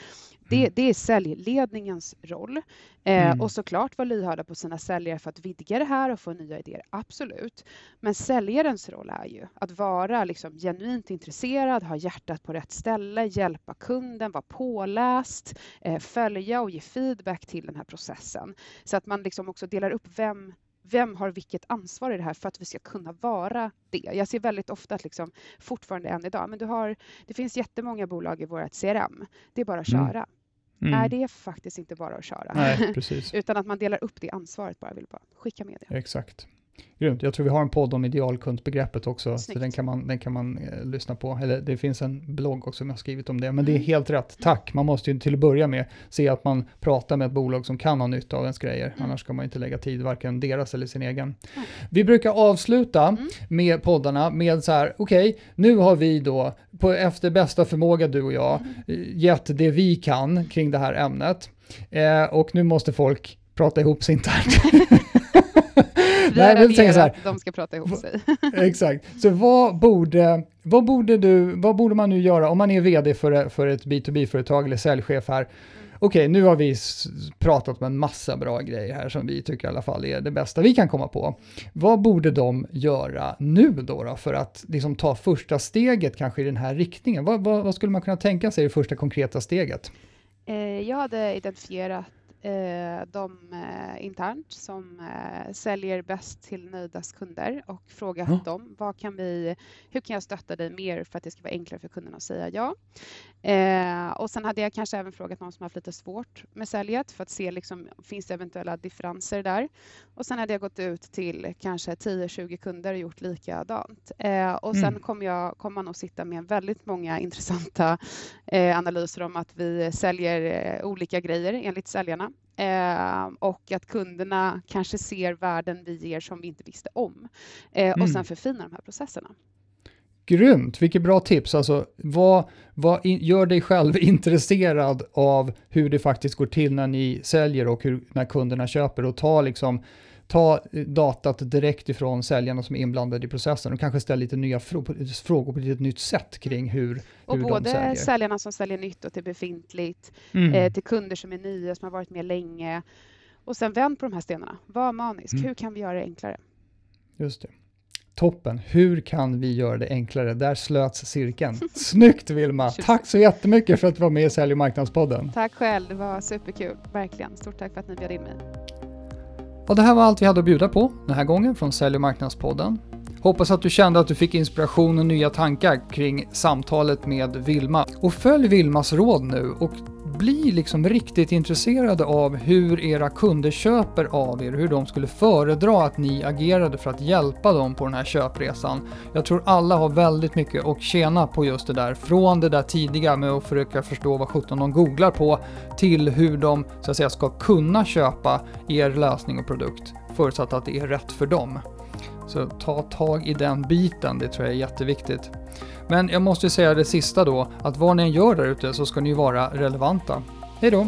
Det, mm. det är säljledningens roll. Eh, mm. Och såklart vara lyhörda på sina säljare för att vidga det här och få nya idéer, absolut. Men säljarens roll är ju att vara liksom genuint intresserad, ha hjärtat på rätt ställe, hjälpa kunden, vara påläst, eh, följa och ge feedback till den här processen. Så att man liksom också delar upp vem vem har vilket ansvar i det här för att vi ska kunna vara det? Jag ser väldigt ofta att liksom, fortfarande än idag, men du har, det finns jättemånga bolag i vårt CRM. Det är bara att mm. köra. Mm. Mm. Är det faktiskt inte bara att köra? Nej, Utan att man delar upp det ansvaret bara, vill bara skicka med det. Exakt. Grymt. Jag tror vi har en podd om idealkundsbegreppet också, Snyggt. så den kan man, den kan man eh, lyssna på. Eller det finns en blogg också som jag har skrivit om det, men mm. det är mm. helt rätt. Tack! Man måste ju till att börja med se att man pratar med ett bolag som kan ha nytta av ens grejer, mm. annars ska man inte lägga tid, varken deras eller sin egen. Mm. Vi brukar avsluta mm. med poddarna med så här, okej, okay, nu har vi då på, efter bästa förmåga du och jag mm. gett det vi kan kring det här ämnet. Eh, och nu måste folk prata ihop sig internt. Vi Nej, men tänker så här, de ska prata ihop sig. exakt. Så vad borde, vad, borde du, vad borde man nu göra om man är vd för, för ett B2B-företag eller säljchef här? Okej, okay, nu har vi pratat om en massa bra grejer här som vi tycker i alla fall är det bästa vi kan komma på. Vad borde de göra nu då, då för att liksom ta första steget kanske i den här riktningen? Vad, vad, vad skulle man kunna tänka sig i det första konkreta steget? Eh, jag hade identifierat de eh, internt som eh, säljer bäst till nöjdast kunder och frågat ja. dem vad kan vi, hur kan jag stötta dig mer för att det ska vara enklare för kunderna att säga ja. Eh, och sen hade jag kanske även frågat någon som haft lite svårt med säljet för att se liksom, finns det eventuella differenser där. Och sen hade jag gått ut till kanske 10-20 kunder och gjort likadant. Eh, och sen mm. kommer jag kommer nog sitta med väldigt många intressanta eh, analyser om att vi säljer eh, olika grejer enligt säljarna Eh, och att kunderna kanske ser värden vi ger som vi inte visste om. Eh, och mm. sen förfina de här processerna. Grymt, vilket bra tips. Alltså, vad, vad in, gör dig själv intresserad av hur det faktiskt går till när ni säljer och hur, när kunderna köper och ta liksom ta datat direkt ifrån säljarna som är inblandade i processen och kanske ställa lite nya frågor på ett nytt sätt kring hur, och hur både de säljer. säljarna som säljer nytt och till befintligt, mm. eh, till kunder som är nya, som har varit med länge. Och sen vänd på de här stenarna. Var manisk. Mm. Hur kan vi göra det enklare? Just det. Toppen. Hur kan vi göra det enklare? Där slöts cirkeln. Snyggt Vilma! Tack så jättemycket för att du var med i Sälj och marknadspodden. Tack själv, det var superkul. Verkligen. Stort tack för att ni bjöd in mig. Och det här var allt vi hade att bjuda på den här gången från Sälj och marknadspodden. Hoppas att du kände att du fick inspiration och nya tankar kring samtalet med Vilma. Och följ Vilmas råd nu och bli liksom riktigt intresserade av hur era kunder köper av er, hur de skulle föredra att ni agerade för att hjälpa dem på den här köpresan. Jag tror alla har väldigt mycket att tjäna på just det där, från det där tidiga med att försöka förstå vad 17 de googlar på, till hur de så att säga ska kunna köpa er lösning och produkt, förutsatt att det är rätt för dem. Så ta tag i den biten, det tror jag är jätteviktigt. Men jag måste säga det sista då, att vad ni än gör där ute så ska ni vara relevanta. Hej då!